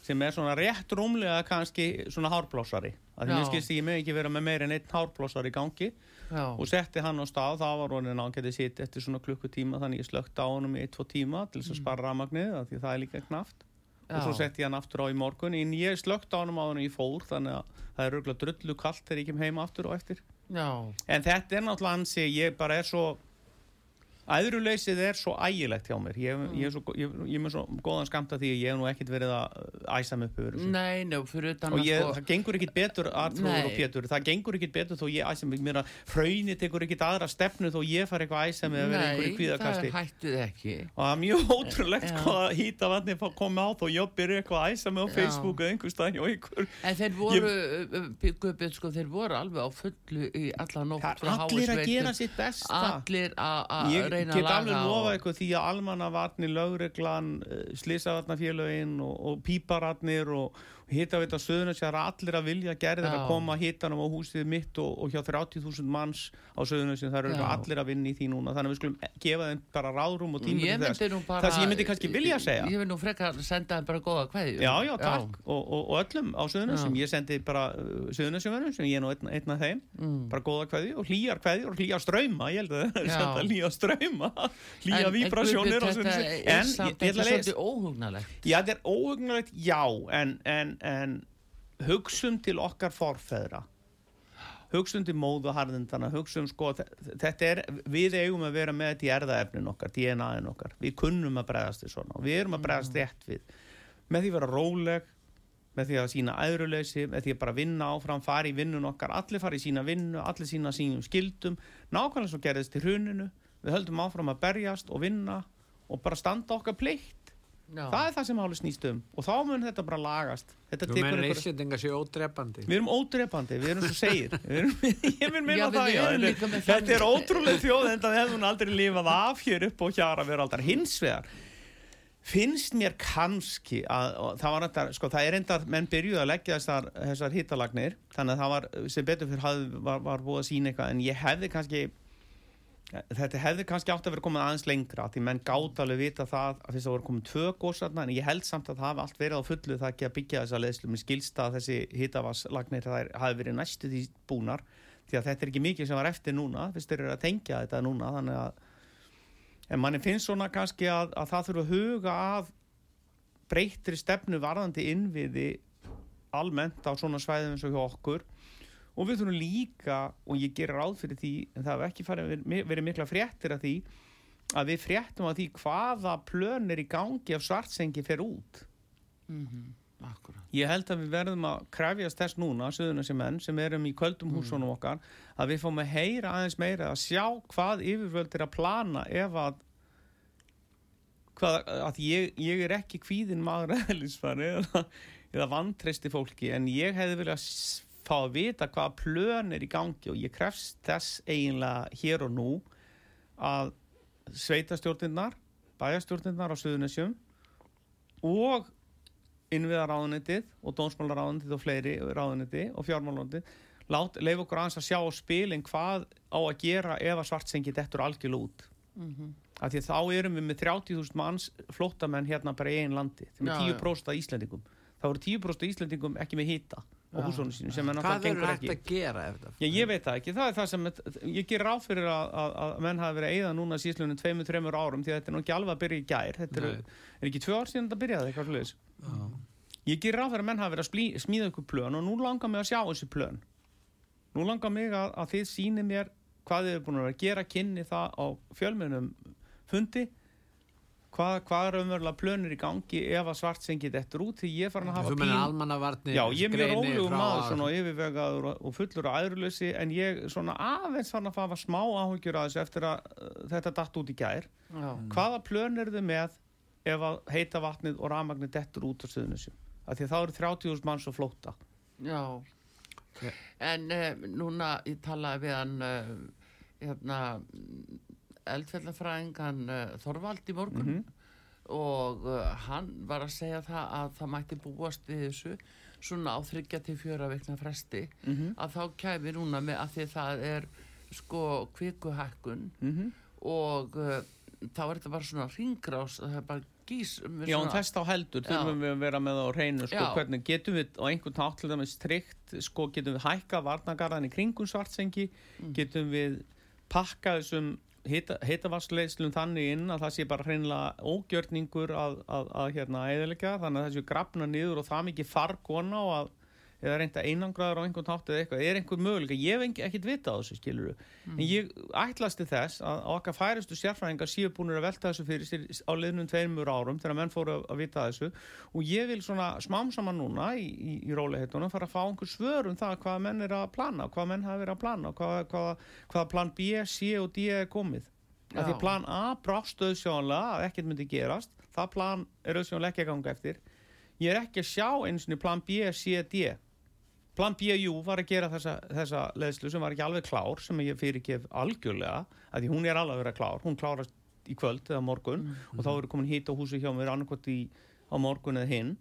sem er svona rétt rúmlega kannski svona hárblásari að því mér skilst ég með ekki vera með meir en einn hárblásari í gangi Já. og setti hann á stað, það var ronin á hann getið sitt eftir svona klukkutíma þannig ég slökti á honum í 1-2 tíma til þess að spara rafmagnið af því það er líka knaft og svo Já. setti ég hann aftur á í morgun en ég slökti á honum á hann í fór þannig að það er röglega drullu kallt þegar ég kem heima aftur og eftir Já. en þetta er náttúrulega ansi, ég bara er svo æðruleysið er svo ægilegt hjá mér. Ég, ég, svo, ég, ég er með svo góðan skamta því að ég hef nú ekkert verið að æsa mig upp yfir þessu. Nei, nei, fyrir utan og að ég, sko það gengur ekkit betur Artrúður og Pétur, það gengur ekkit betur þó ég æsa mig, mér að hraunir tekur ekkit aðra stefnu þó ég far eitthvað að æsa mig að vera einhverju Nei, það kvíðakasti hættuð ekki. Og það er mjög ótrúlegt Já. hvað að hýta vatni að koma á þó ég byrja eitthvað að æsa mig á. Facebook eða einhver alveg að reyna að alveg laga lofa og- ykkur því að almannavarnir, lögreglan slisavarnafélögin og, og píparatnir og hittavita söðunum sem er allir að vilja gerðir að koma hittanum á húsið mitt og, og hjá 30.000 manns á söðunum sem það eru allir að vinna í því núna þannig að við skulum gefa þeim bara ráðrúm og tíma til þess. það sem ég myndi kannski vilja segja. Ég myndi nú frekar senda þeim bara góða kveðju Já, já, takk, Og, og, og öllum á Suðunasum, Já. ég sendi bara uh, Suðunasumverðum sem ég er nú einn, einn af þeim Mm. bara góða kveði og hlýjar kveði og hlýjar ströyma, ég held að það er hlýjar ströyma hlýja En- en en að en, en, hugsum til okkar forfeðra hugsum til móðuharðindana hugsum sko, þe- þetta er við eigum að vera með þetta í erðaefnin okkar DNA-in okkar, við kunnum að bregðast við svona og við erum að bregðast rétt við. Með því að vera róleg með því að sína æðruleysi, með því að bara vinna áfram fara í vinnun okkar, allir fara í sína vinnu allir sína sínum skildum nákvæmlega svo gerðist til hruninu. Við höldum áfram að berjast og vinna og bara standa okkar pleitt Já. það er það sem máli snýst um. Og þá mun þetta bara lagast. Þetta Þú tekur menn Íslendinga séu ódrepandi? Við erum ódrepandi, við erum svo segir. Við erum, ég Já, við það já, erum þetta, er- þetta er ótrúlega þjóð en það hefði hún aldrei lifað af hér upp og hjara vera aldrei hins vegar finnst mér kannski að það var þetta, sko það er enda menn byrjuð að leggja þessar, þessar hittalagnir þannig að það var, sem betur fyrir hafði, var, var búið að sína eitthvað en ég hefði kannski þetta hefði kannski átt að vera komið aðeins lengra því menn gátt alveg vita það að þess að voru komið tvö gósarna en ég held samt að það hafi allt verið á fullu það ekki að byggja þessa leðslu mér skilst að þessi hittavaslagnir það hafi verið næstu því búnar því að þetta er ekki mikið sem var eftir núna. Fyrst þeir eru að tengja þetta núna þannig að en manni finnst svona kannski að, að það þurfa að huga að breytri stefnu varðandi innviði almennt á svona svæðum eins og hjá okkur og við þurfum líka og ég gerir ráð fyrir því en það hefur ekki farið verið, mikla fréttir af því að við fréttum af því hvaða plön er í gangi ef svartsengi fer út. Mhm, Akkurat. Ég held að við verðum að krefjast þess núna söðunarsi menn sem erum í köldum húsunum okkar að við fáum að heyra aðeins meira að sjá hvað yfirvöld er að plana ef að hvað, að ég, ég er ekki kvíðin maður eða, eða vantreysti fólki en ég hefði viljað fá að vita hvaða plön er í gangi og ég krefst þess eiginlega hér og nú að sveitastjórnirnar bæjastjórnirnar á Suðunessjum og innviðaráðunitið og dónsmálaráðunitið og fleiri ráðuniti og fjármálaráðunitið leif okkur aðeins að sjá á spilin hvað á að gera ef að svartsengi dettur algjörlega út Mhm. af því þá erum við með 30.000 manns flóttamenn hérna bara í einn landi þeim er já. 10% af Íslendingum þá eru 10% af Íslendingum ekki með hýta á húsónu sínum sem er Hvað náttúrulega er gengur hægt ekki. að gera ef þetta? Já, ég veit það ekki, það er það sem ég ger ráð fyrir að, að, að menn hafi verið eigða núna tveimur, þreimur árum því þetta er ekki alveg að byrja í gær. Þetta er, er ekki tvö ár síðan þetta byrjaði eitthvað sluðis. Ég ger ráð fyrir að menn hafi verið að smíða ykkur plön og nú langar mig að sjá þessi plön. Nú langar mig að, að þið síni mér hvað þið er búin að gera kynni það á fjölmennum fundi hvað, hvað er umverulega plönir í gangi ef að svartsengi þetta út því ég er farin að hafa almannavarnir Já, ég er mjög frá maður að- svona og yfirvegaður og, og fullur af æðruleysi en ég svona aðeins fann að fafa smá áhugjur að þessu eftir að uh, þetta datt út í gær. Já, Hvaða plön er þið með ef að heita vatnið og rafmagnið dettur út á suðunisjum? Af því að þá eru 30.000 manns að flóta. já En uh, núna ég talaði við hann uh, hérna eldfjallafræðingan uh, Þorvald í morgun Mhm. og uh, hann var að segja það að það mætti búast við þessu svona á þryggja til fjöra vikna fresti Mm að þá kæmi núna með að því það er sko kvikuhækkun -hmm. og uh, þá er þetta bara svona ringrás það er bara gís með Já, en þess þá heldur þurfum við að vera með á hreinu sko, Já. hvernig getum við á einhvern til dæmis tryggt, sko, getum við hækkað varnagarðan í kringum svartsengi Mm. getum við pakkað þessum heitavarsleislum þannig inn að það sé bara hreinlega ógjörningur að, að, að hérna eðilegja þannig að þessu grafna niður og það mikið fargona og að eða reynda einangraður á einhvern hátt eða eitthvað, er einhver möguleika, ég hef ekkert vita á þessu skiluru, en ég ætlast til þess að að okkar færistu sérfræðingar séu búinir að velta þessu fyrir sér á liðnum tveimur árum þegar menn fóru að, að vita þessu. Og ég vil svona smám saman núna í, í, í róliheitunum fara að fá einhver svör um það hvað menn er að plana, hvað menn hafa verið að plana hvað, hvað, hvað plan B, C og D er komið, af því Já. plan A brást auðsjónlega að ekkert myndi gerast. Það plan er auðsjónlega ekki að ganga eftir. Ég er ekki að sjá eins og plan B, C, D Plan BU var að gera þessa, þessa leðslu sem var ekki alveg klár sem ég fyrirgef algjörlega að því hún er alveg að vera klár, hún klárast í kvöld eða morgun og þá eru komin hít á húsi hjá mér annarkot í á morgun eða hinn.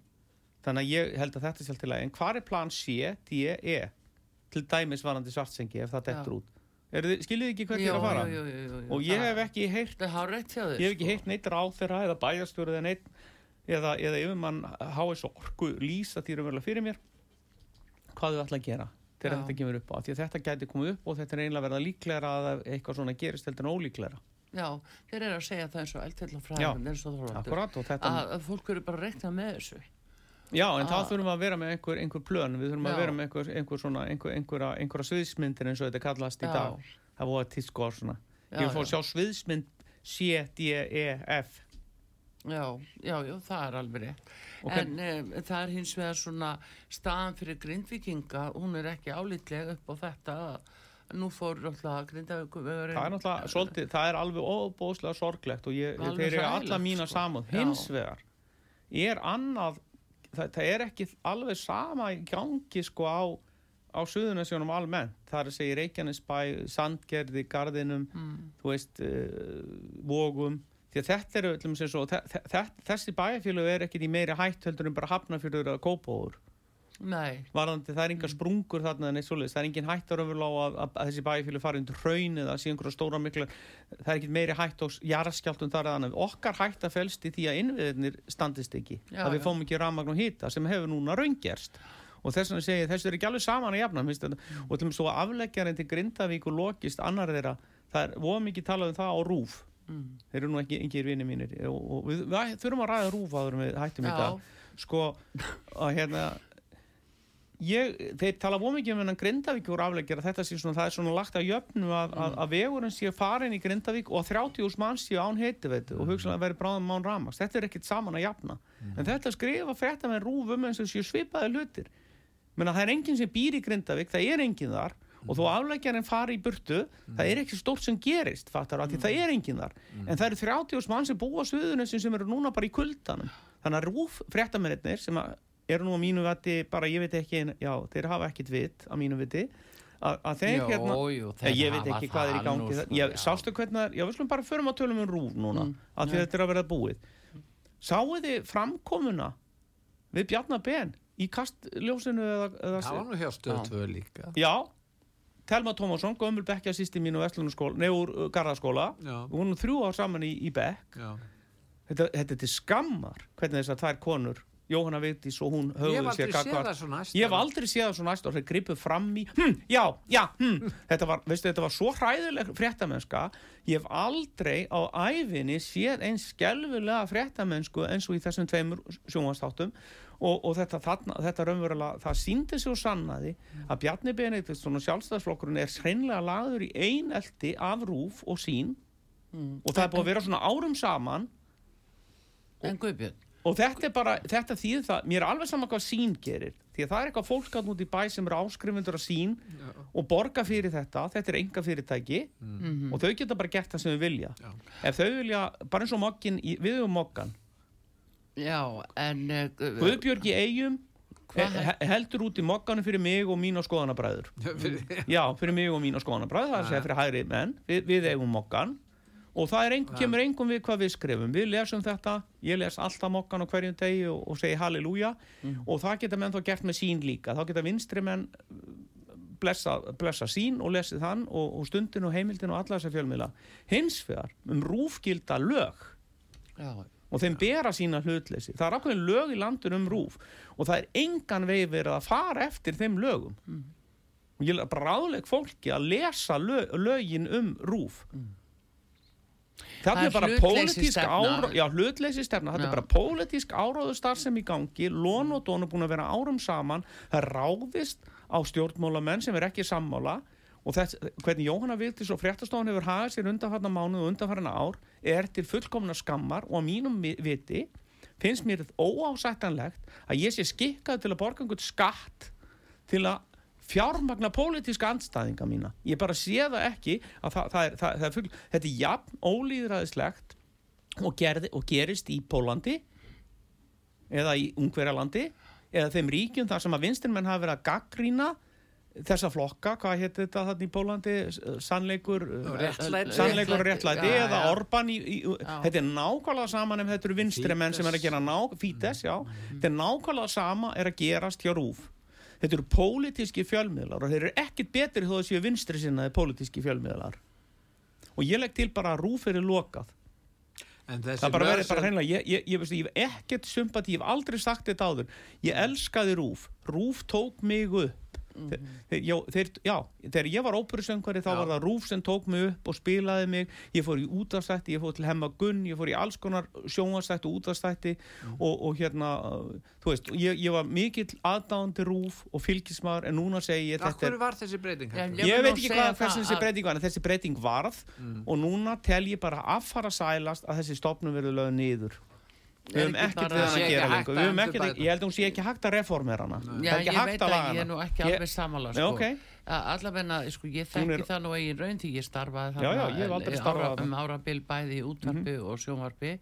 Þannig að ég held að þetta er sjálf til að en hvað er plan C, D, E? Til dæmis varandi svartsengi ef það dettur Já. út. Skiljið ekki hvert ég er að fara? jú, jú, jú, og ég það- hef ekki Það þér ég hef ekki sko. heyrt neitt ráð þeirra eða bæjastjóri eða neitt eða, eða yfirmann HS orku lýsa því raunverulega fyrir mér hvað þau ætla að gera þegar Já. þetta kemur upp á. Því að þetta gæti komið upp og þetta er einlega verða líklegra að eitthvað svona gerist heldur en ólíklegra. Já, þeir eru að segja það eins og eldfellafræðin eins og þorvaldur þetta að, að fólk eru bara að rekna með þessu. Já en þá þurfum við að vera með einhver, einhver plön. Við þurfum Já. að vera með einhver, einhver svona einhver, einhverja, einhverja sviðsmyndir eins og þetta kallast í dag. Það voru tísko svona. Já, ég fá að já. sjá sviðsmynd C, D, E, F Já, já, já, það er alveg rétt Ok. en um, það er hins vegar svona staðan fyrir grindvikinga hún er ekki álítlega upp á þetta nú fór alltaf grindavíku það er náttúrulega svolítið, það er alveg óbóðslega sorglegt og ég, þeir eru alla mína sko. Já. hins vegar er annað það, það er ekki alveg sama í gangi sko á á Suðunasjónum almennt, það er að segja Reykjanesbæ, Sandgerði, Garðinum mm. þú veist uh, Vogum, því að þetta eru öllum sem svo, þe þe þessi bæjarfélög er ekki í meiri hætt heldur en bara hafnafjörður eða kópóður Nei, varðandi það er enga sprungur þarna en eitt svoleiðis, það er engin öfurlá að, að, að þessi bæfílu fari undir hraun eða sé einhverja stóra mikla það er ekki meiri hætt á jarðskjáltum þar eða okkar hætta felst í því að innviðinir standist ekki, Já, að við fáum ekki rafmagn og hita sem hefur núna raungerst. Og þess vegna segi ég, þessu er ekki alveg saman að jafna þetta. Mm. og til og með svo afleggjarinn til Grindavík og lokist annar þeirra, það er voða mikið talað um það á rúf mm. þeir eru nú ekki yngir vinni mínir. Og, og við, við þurfum að ræða rúf áður en við hættum í dag. Sko að hérna ég, þeir tala voru mikið um hennan Grindavík úr afleggjara, þetta sé svona, það er svona lagt að jöfnu að, að, að vegurinn sé farin í Grindavík og 30 úrs mann sé án heiti veit, og hugsanlega veri bráðum mán ramast þetta er ekkit saman að jafna. En þetta skrifa frétta með rúfum eins og séu svipaði hlutir. Menna það er enginn sem býr í Grindavík, það er enginn þar og þó afleggjarinn fari í burtu það er ekki stórt sem gerist fattar, mm. það er enginn þar en það eru 30 úrs mann sem búa á sviðunessin sem eru núna bara í kuldanum þannig að rúf fréttamennir sem að eru nú á mínu viti bara ég veit ekki, já þeir hafa ekkit vit á mínu viti að, að þeir Jó, hérna jú, þeir ég veit ekki hvað er í gangi nú, sko, ég, já. sástu hvernig er, já við slum bara förum að tölum um rúf núna, Mm, já. þetta er að vera búið sáu þið framkomuna við Bjarnabenn í kastljósinu eða, eða Það var nú hjá stöð 2 líka. já, Telma Tómasson gömul bekkja sýsti mínu Vestlunarskóla, nefnur uh, Garðaskóla. Við vorum þrjú ár saman í, í bekk. Þetta, þetta er til skammar hvernig þessar tvær konur Jóhanna Vigdís og hún höfðu sér það. Ég hef aldrei séð það svo næst og þeir gripu fram í hm, já, já, hm. þetta var, veistu, þetta var svo hræðileg fréttamennska ég hef aldrei á æfinni séð eins skelfilega fréttamennsku eins og í þessum tveimur sjónvastáttum og, og þetta, þarna, þetta raunverulega, það síndi sig og sannaði að Bjarni Benediktsson og sjálfstæðsflokkurinn er hreinlega lagður í einelti af rúf og sín Mm. og það er búið að vera svona árum saman. En Guðbjörn, og þetta er bara, þetta þýðir það mér er alveg saman hvað sín gerir. Því að það er eitthvað fólk að út í bæ sem eru áskrifundur af sín og borga fyrir þetta. Þetta er enga fyrirtæki mm. og þau geta bara gert það sem þau vilja. Já. ef þau vilja, bara eins og mokkin við um mokkan, já, en uh, Gu- Guðbjörg í eigum Hvað- he heldur út í mokkanum fyrir mig og mín og skoðanabræður já, fyrir mig og mín og skoðanabræður það er að segja fyrir hægri menn, við, við eigum mokkan og það er einhver, kemur engum við hvað við skrifum. Við lesum þetta, ég les alltaf mokkan á hverjum degi og, og segi halleluja. Og það geta menn þá gert með sín líka. Þá geta vinstri menn blessa, blessa sín og lesið þann og, og stundin og heimildin og alla þessa fjölmiðla. Hins vegar um rúfgilda lög. Já, og þeim bera sína hlutleysi. Það er ákveðin lög í landin um rúf. Og það er engan vegi verið að fara eftir þeim lögum. Og ég er bara ráðleg fólki að lesa lög, lögin um rúf. Það Það er bara pólitísk ára, já, hlutleysi stefna, Já. er bara pólitísk áráðu starfsem í gangi, lón og dón er búin að vera árum saman, það ráðist á stjórnmálamenn sem er ekki sammála. Og þess, hvernig Jóhanna Vigdís og fréttastofan hefur hagað sér undanfarna mánuð og undanfarna ár er til fullkomna skammar og á mínum vi- viti finnst mér óásættanlegt að ég sé skikkað til að borga einhvern skatt til að fjármagna pólitíska andstæðinga mína. Ég bara sé það ekki að það, það er, það, það er full, þetta er jafn ólýðræðislegt og, gerði, og gerist í Pólandi eða í Ungverjalandi eða þeim ríkjum þar sem að vinstirmenn hafa verið að gaggrína þessa flokka, hvað hétt þetta þarna í Pólandi, sannleikur Réttlæti. sannleikur og réttlæti Já, eða já. Orban í, í, þetta er nákvæmlega saman ef þetta eru vinstri menn sem er að gera ná, Fítes, já, þetta er nákvæmlega sama er að gerast hjá Rúf þetta eru pólitíski fjölmiðlar og þeir eru ekkit betri þó að séu vinstri sinnaði pólitíski fjölmiðlar. Og ég legg til bara að Rúf er lokað. Það bara verið bara hreinlega ég, ég, ég, ég hef ekkert sympati, ég hef aldrei sagt þetta áður. Ég elskaði Rúf Rúf tók mig upp þeir, þeir, já, þeir, já, þegar ég var óperusöngvari þá Já. var það Rúf sem tók mig upp og spilaði mig, ég fór í útastætti ég fór til Hemma Gunn, ég fór í alls konar sjónastætti og útastætti og, og hérna, þú veist ég, ég var mikill aðdáðandi Rúf og fylgismar en núna segi ég þetta er hverju var þessi breyting? Ég Ég veit ekki hvað þessi breyting var en þessi breyting varð og núna tel ég bara affara sælast að þessi stopnum verður lögð niður Við höfum ekkert við hann að gera lengur. ég held að hún sé ekki hægt að reformera hana. Það er ekki hægt að laga ég er hana. nú ekki alveg samanlega Já, sko. allavegna, sko, ég þekki það nú eigin raun því ég starfaði Já, já, ég hef aldrei starfað ára, þarna. um árabil bæði í útvarpi og sjónvarpi.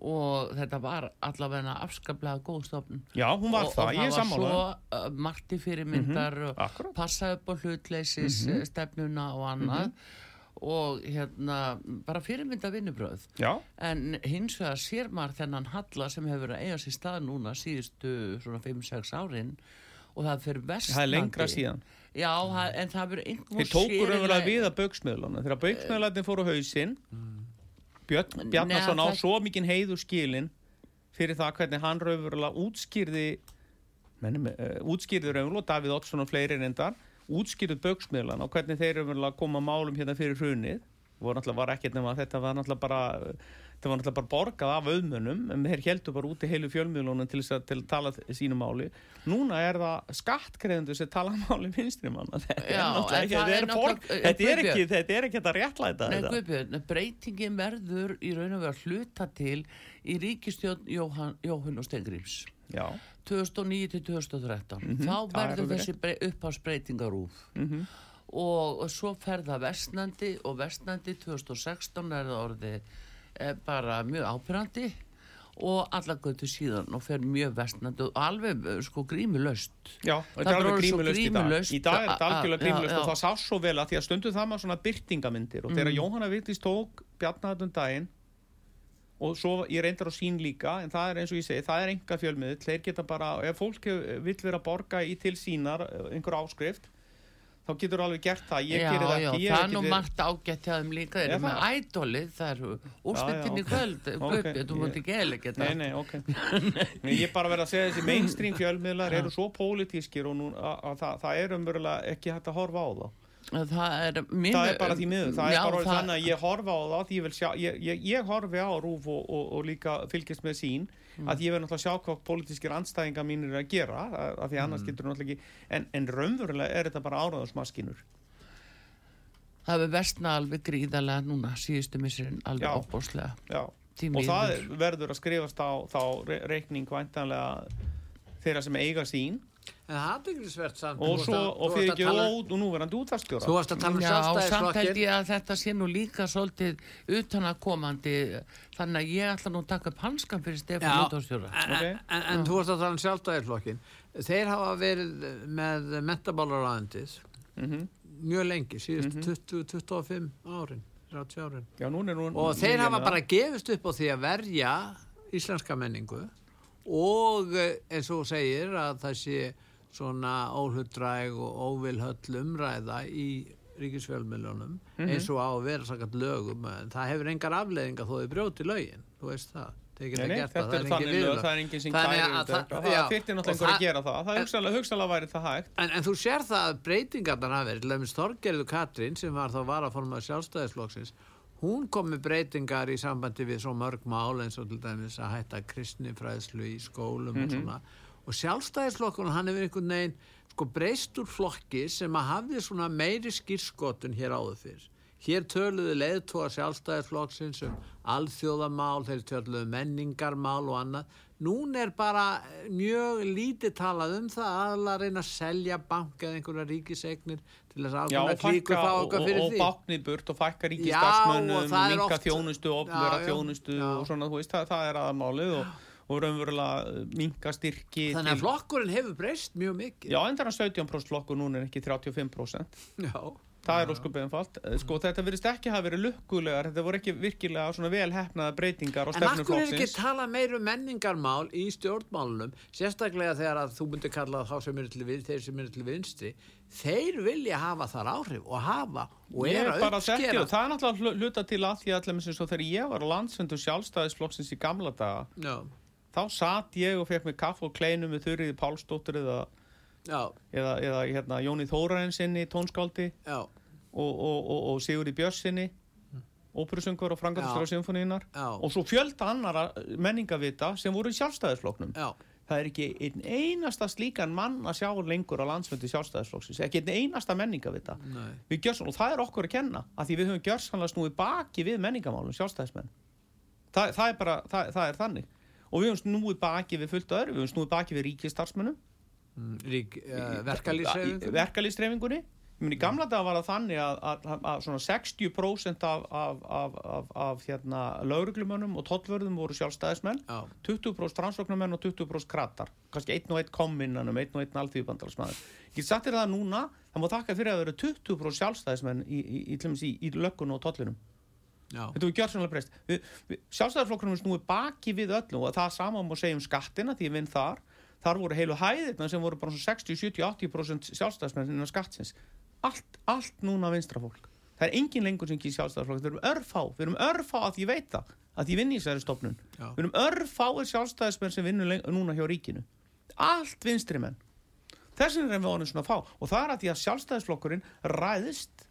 Og þetta var allavegna afskaplega góð stofn Já, hún var og, það, og ég er það var svo uh, margt í fyrirmyndar mm akkurat. passa upp á hlutleysis Mhm. stefnuna og annað og hérna bara fyrirmynda vinnubröð Já, En hins vegar sér maður þennan halla sem hefur verið að eiga sér stað núna síðustu svona 5-6 árin og það fyrir vestnandi. það er lengra síðan. Já, það- en það verður einhvern Þeir tókur raunverulega við að bauksmiðluna Þegar bauksmiðlarnir fóru hausinn Björn Bjarnason Nei, á svo mikinn heiður skilin fyrir það hvernig hann raunverulega útskýrði menni, uh, útskýrði raunverulega Davíð Oddsson og fleiri reyndar útskýrði bauksmiðlana og hvernig þeir raunverulega koma málum hérna fyrir hrunið. Var ekkert nema að þetta var náttúrulega bara þetta var náttúrulega bara borgað af auðmönnum. En þeir heldur bara úti heilu fjölmiðlunum til að, til að tala sínu máli. Núna er það skattgreðendur sem tala máli vinstri manna. Þetta er ekki, ekki ekki þetta réttlæta Nei, þetta. Guðbjörn, breytingin verður í raun og veru að hluta til í ríkistjórn Jóhann, Jóhann og Stengrims. Já, 2009 til 2013. Þá það er verður þessi brey, upphásbreytingar úr. Mhm. Og svo fer það vestnandi og vestnandi 2016 er það orðið e, bara mjög ábyrrandi og alla götu síðan og fer mjög vestnandi og alveg eh, sko grímulöst. já, þetta er er alveg grímulöst í dag í dag er þetta algjörlega grímulöst og það sá svo vel að því að stundum það maður svona byrtingamyndir og Mm. þegar Jóhanna Vigdís tók Bjarnaðum daginn og svo ég reyndar á sín líka en það er eins og ég segi, það er enga fjölmiðl þeir geta bara, ef fólk vill vera að borga í til sínar eh, einhver áskrift þá getur alveg gert það, ég já, gerir það já, ekki það er nú margt ágætt hjá þeim líka, þeir Er eru með það? ædolið, það eru í kvöld, ok. Guðbjörn, þú mútti ekki eða geta. Nei, nei, ok Nei, Ég er bara verið að segja þessi mainstream fjölmiðlar eru svo pólitískir og nú, að, að það, það er umverulega ekki hægt að horfa á það Það er, minn, það er bara því miður, það Já, er bara orðið þannig að ég horfa á það því ég, sjá, ég, ég, ég horfi á rúf og, og, og líka fylgjast með sín Mm. að ég verð náttúrulega að sjá hvað pólitískir andstæðingar mínir er að gera að, að því Mm. annars getur náttúrulega ekki en, en raunverulega er þetta bara áraðarsmaskinur Það hefur vestna alveg gríðarlega núna, síðustu missurinn, alveg opbóslega. Og það verður að skrifast á þá re- reikning væntanlega þeirra sem eiga sín En það er aðbygglisvert samt. og Þú svo, og þú fyrir ekki tala- og, og núverandi útvarstjóra Þú varst að tala um Já, samt held sjálfstæðisflokkin. ég að þetta sé nú líka svolítið utanakomandi, þannig að ég ætla nú að taka upp hanskan fyrir Stefán Útvarstjóra. en, Ok. en, en þú varst að tala um sjálfstæðisflokkin. Þeir hafa verið með mentabálaráðendis mm mjög lengi, síðust 20-25 árin, 30 árin. Já, núna er hún Og þeir hafa bara gefist upp á því að verja íslenska menningu og eh, eins og segir að það sé svona óhlutdræg og óvilhöll umræða í ríkisfjölmiðlunum Mhm. eins og á að vera sakat lögum en það hefur engar afleðingar þó þau brjóti lögin þú veist það, Nei, nei, þetta það, er þannig lög, það er enginn sem kærir að þetta það- það og náttúrulega einhver að gera það. Það er hugsalega, hugsalega væri það hægt. En, en þú sér það að breytingarnar hafi verið, dæmis Þorgerðu Katrín sem var þá varaformað sjálfstæðisflokksins, hún kom með breytingar í sambandi við svo mörg mál eins og til dæmis að hætta kristnifræðslu í skólum og svona. Og sjálfstæðisflokkurinn hann hefur einhvern veginn sko breyst úr flokki sem að hafði svona meiri skýrskotun hér áður fyrr. Hér töluðu leiðtóa sjálfstæðisflokksins um alþjóðamál, þeir töluðu menningarmál og annað. Nún er bara mjög lítið talað um það aðalega að reyna að selja banka eða einhverja ríkisegnir til þess að Já, og klíkur fækka fá og, okkar og, fyrir og því. báknið burt og fækka Já, ríkistarfsmönnum og það er minka þjónustu, ofnvera Já, já, þjónustu já. og svona, þú veist, það, það er aðmálið og, og raunverulega minka styrki Þannig að flokkurinn hefur breyst mjög mikið. Já, en það er 17% flokkur núna er ekki 35% Já. Það er óskup einfalt. Sko, þetta virðist ekki hafa verið lukkulegar þetta voru ekki virkilega svona vel hefnaða breytingar á En akkur er ekki stefnuflokksins tala meir um menningarmál í stjórnmálunum, sérstaklega þegar að þú myndir kalla þá sem eru til við, þeir sem eru til vinstri, þeir vilja hafa þar áhrif og hafa og Ég er að uppskera. og það er náttúrulega hlu- hluta til að því og þegar ég var á landsfundu sjálfstæðisflokksins í gamla daga Já, þá satt ég og fekk mig kaff og kleinu með Þurriði Pálsdóttur eða, eða, eða hérna, Jóni Þórainsinni tónskáldi og, og, og, og Sigurði Björnsinni óperusöngur og frangatistur á symfóníunar og svo fjölda annara menningavita sem voru í sjálfstæðisflokknum. Já, það er ekki einn einasta slíkan mann að sjá lengur á landsfundi sjálfstæðisflokksins. Ekki einn einasta menningavita. Gjörsum, og það er okkur að kenna að því við höfum gjörsanlega snúið baki við menningamálum sjálfstæðismenn. Það, það er bara, það, það er þannig. Og við höfum snúið baki við fullt öðru. Við höfum snúið baki við ríkistarsmönnum Mm, rík, uh, verkalýsreifingu. verkalýsreifingunni ég meni gamla dag var það þannig að, að, að, svona 60% af, af, af, af, af hérna, lauruglumönnum og tollvörðum voru sjálfstæðismenn. Já, 20% rannsóknarmenn og 20% krattar kannski einn og einn kominnanum, einn og einn alþýðubandalsmaður ég þér það núna það má þakka fyrir að vera 20% sjálfstæðismenn í, í, í, í, í, í löggun og tollinum. Já, þetta hefur gjört sannlega breyst sjálfstæðisflokkurinn snúið baki við öllu og það sama má segja um skattina því ég vinn þar þar voru heilu hæðirna sem voru bara svona 60, 70, 80% sjálfstæðismenn innan skattsins. Allt, allt núna vinstra fólk. Það er engin lengur sem ekki sjálfstæðisflokk. Við erum örfá, við erum örfá að ég veit það að ég vinn í þessari stofnun. Við erum örfáir sjálfstæðismenn sem vinnur núna hjá ríkinu. Allt vinstri menn. Þessin er við honum svona fá. Og það er að því að sjálfstæðisflokkurinn ræðist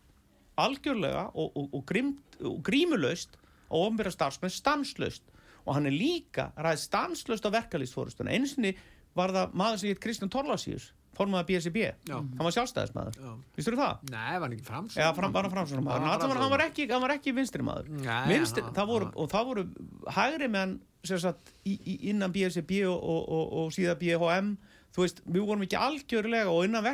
algjörlega og, og, og, grimt, og grímulaust á ofnbæra starfsmenn stanslaust. Og hann er líka ræðist stanslaust á verkalýstfórustuna einu sinni var það maður sem heit Kristján Torlasíus formaða BSB, Já. hann var sjálfstæðismæður já. Vistu það? Nei, var hann ekki framsókn? Eða fram, var hann framsvona maður, hann hann, hann, var ekki, ekki vinstri maður Nei, vinstri, hann- það voru, og það voru hægri menn sem sagt, í, í, innan BSB og, og, og, og síðan BHM þú veist, við vorum ekki algjörlega og innan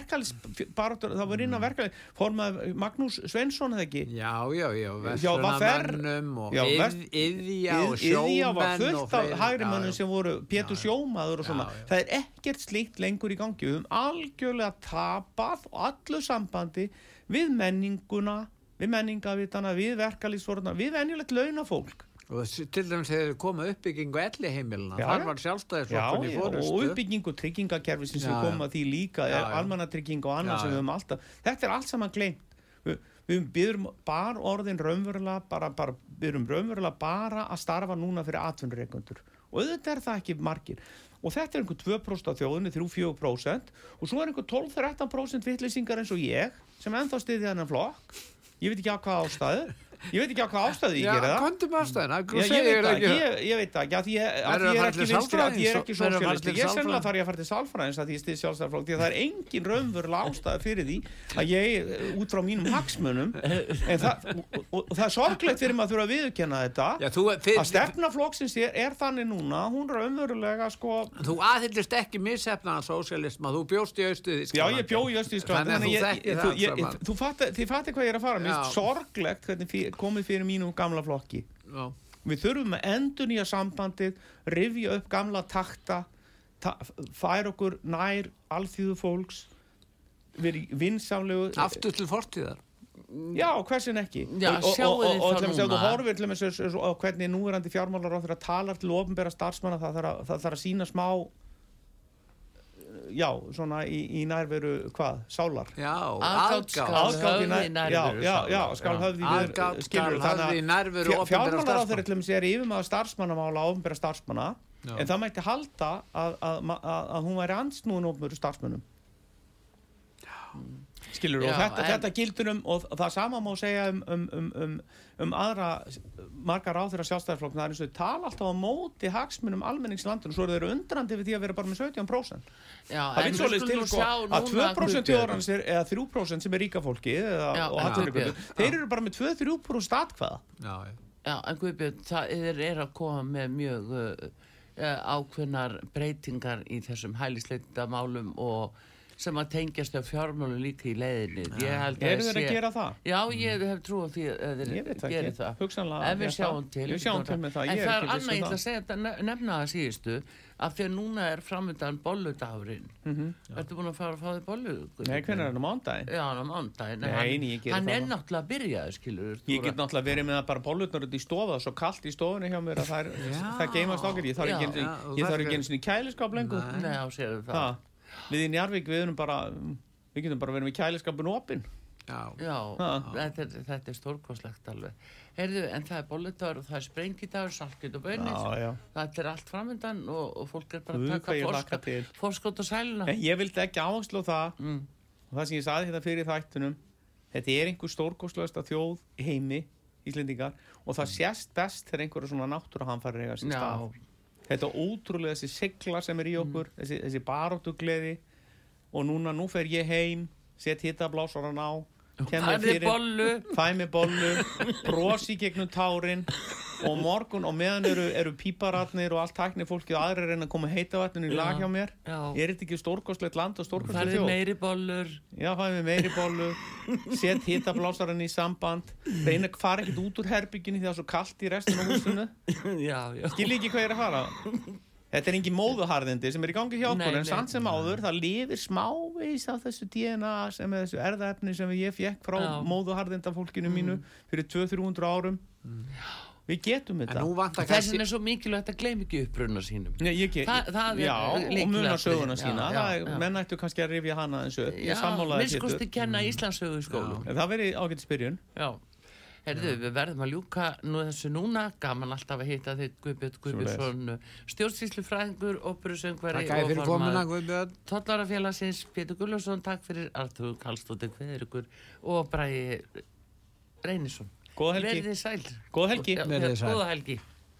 bara, það var innan verkalis formað Magnús Svensson eða ekki Já, já, já, var verslunamönnum og yðja og var sjómenn og fullt af fleiri. hægri Já, mönnum já. sem voru Pétur. Sjómaður og svona Já, já. það er ekkert slíkt lengur í gangi við höfum algjörlega tapað og allu sambandi við menninguna við menningavitana, við verkalýsforðana við venjulegt launafólk Og til dæmis þegar þið koma uppbyggingu elli heimilina, þar var Já, sjálfstæðisflokkurinn í já, og fórustu. uppbyggingu tryggingakerfi sem við komum að því líka almannatrygging og annað sem við höfum alltaf þetta er allt saman gleymt. Við, við byrjum bara orðin raunverulega bara, bara, erum raunverulega bara að starfa núna fyrir atvinnureikundur og auðvitað er það ekki margir. Og þetta er einhver 2% af þjóðinni, 3-4% og svo er einhver 12-13% vitlýsingar eins og ég sem ennþá stiði þennan flokk. Ég veit ekki á hvað ástæðu ég veit ekki á hvað ástæðu ég gera það. kondum aðstæðina, Já, ég veit það, ég, ég veit það ekki, að ég, er ekki vinstri, að ég er ekki til ég sennilega þarf ég að fara til sálfræðins að því ég stið sjálfstæðarflokk, því að það er engin raunverulega ástæða fyrir því að ég, eh, út frá mínum hagsmunum, en það, og, og, það er sorglegt fyrir maður að þurfa að viðurkenna þetta, Já, þú, þið, að stefnaflokksins er, er þannig núna, hún raunverulega, sko, þú aðhyllist ekki missefnaðan sósialisma, þú bjóst í austu já, ég bjó í Östísklandi, Þannig að þú fatti, hvað ég er að fara, sorglegt hvernig fyr, komið fyrir mínum gamla flokki. Já, Við þurfum að endur nýja sambandið, rifja upp gamla takta, ta færa okkur nær alþýðu fólks, verið vinsamlegu. aftur til fortíðar. Já, hversin ekki. Já, og, og, og, og, til ef þú horfir til á hvernig núverandi fjármálar á þeirra talar til ofinbæra starfsmanna, það þarf að, að sína smá já, svona í, í nærveru, hvað, sálar Já, Aðgát skal aðgát. Aðgát í höfð í nær- nærveru já, já, skal Já. höfð í Aðgát skal höfð í nærveru opinberra fjármálar á þeirri til er yfirmaður starfsmannamála ofnbæra starfsmanna Já. en það mætti halda að, að, að, að hún væri ansnúin ofnbæra starfsmannum skilur og Já, þetta, en- þetta gildur um og það sama má segja um, um, um, um, um aðra margar á þeirra sjálfstæðarflokk það er eins og þau tala alltaf á móti hagsmunum almenningslandinu og svo eru þeir undrandi við því að vera bara með 17% Já, það en vil skulum til sko að núna 2% Guðbjörn. þjóðarans er, eða 3% sem er ríka fólki eða, Já, og Guðbjörn. þeir eru bara með 2-3% atkvæða Já, já. Já, en Guðbjörn, það er, er að koma með mjög uh, ákveðnar breytingar í þessum hælisleitindamálum og sem að tengjast af fjármálum líka í leiðinni. Ég held að eru þeir að gera það? Já, ég hef trú á því að þeir veit það Ef við sjáum til. Við sjáum til með það. En það er viss um annað, ég ætla að segja þetta, ne- nefna það síðustu, að því að núna er framöndan bolludagurinn. Ertu búin að fara að fá þig bollu? Mhm. Nei, hvernig er hann á mándaginn? Já, hann á Nei, hann- er náttúrulega að byrja. Ég get náttúrulega verið með það bara bollutnar út í stofa svo kallt í stofunni hjá mér að það, geimast okkar ég þarf ekki eins og kæliskap lengur Við í Njarvík við erum bara við getum bara verið með kæliskapin opinn Já. Já, þetta er, þetta er stórkoslegt alveg. Heyrðu, en það er bolludagur og það er sprengidagur, salkið og bönir. Já, já. Það er allt framöndan og, og fólk er bara að taka forskot og sæluna. En ég vildi ekki áherslu á það Mm. og það sem ég saði þetta fyrir þættunum þetta er einhver stórkostlegasta þjóð heimi, Íslendingar og það sést best þegar einhverja svona náttúruhamfæri eiga sér Já. stað þetta ótrúlega þessi sigla sem er í okkur þessi, þessi baróttugleði og núna, nú fer ég heim set hittablássaran á er bollu. fæ mig bollu. Brosi gegnum tárin. Og morgun og meðan eru, eru píparatnir og allt tækni fólki og aðrir reyna að koma heita vatninu í lag Já, hjá mér. já. er þetta ekki stórkostlegt land og er þjóð? meiri bollur. já, fæ mig meiri bollu set hittablássaran í samband. Reyna að fara ekkert út úr herbygginu því það er svo kallt í restin af húsinu. Skilji ekki hvað ég er að fara Þetta er engin móðuharðindi sem er í gangi hjá okkur en samt sem áður það lifir smávegis af þessu DNA sem er þessu erðaefni sem ég fekk frá Já. móðuharðinda fólkinu mínu fyrir 200-300 árum við getum þetta Þessin kannski er svo mikilvægt að gleyma ekki uppruna sínum. Nei, ég get, Það- það er já, og lykilatriði. muna söguna Já, sína já, er, já. menn ættu kannski að rifja hana eins og Já, ég sammálaði minnskosti Pétur. kenna Íslandsögu í skólum. En það verið ágætt spyrjun Já. Herðu, við verðum að ljúka nú þessu núna, gaman alltaf að hitta þitt Guðbjörn Guðbjörnsson, stjórnsýslufræðingur, fyrir komuna, Guðbjörn. Tollarafélagsins, Pétur Gulluðsson, takk fyrir Artur Kallstóttir Kveðurugur og Bræði Reynisson. Góða helgi. Verðið sæl. Góða helgi. Góða helgi.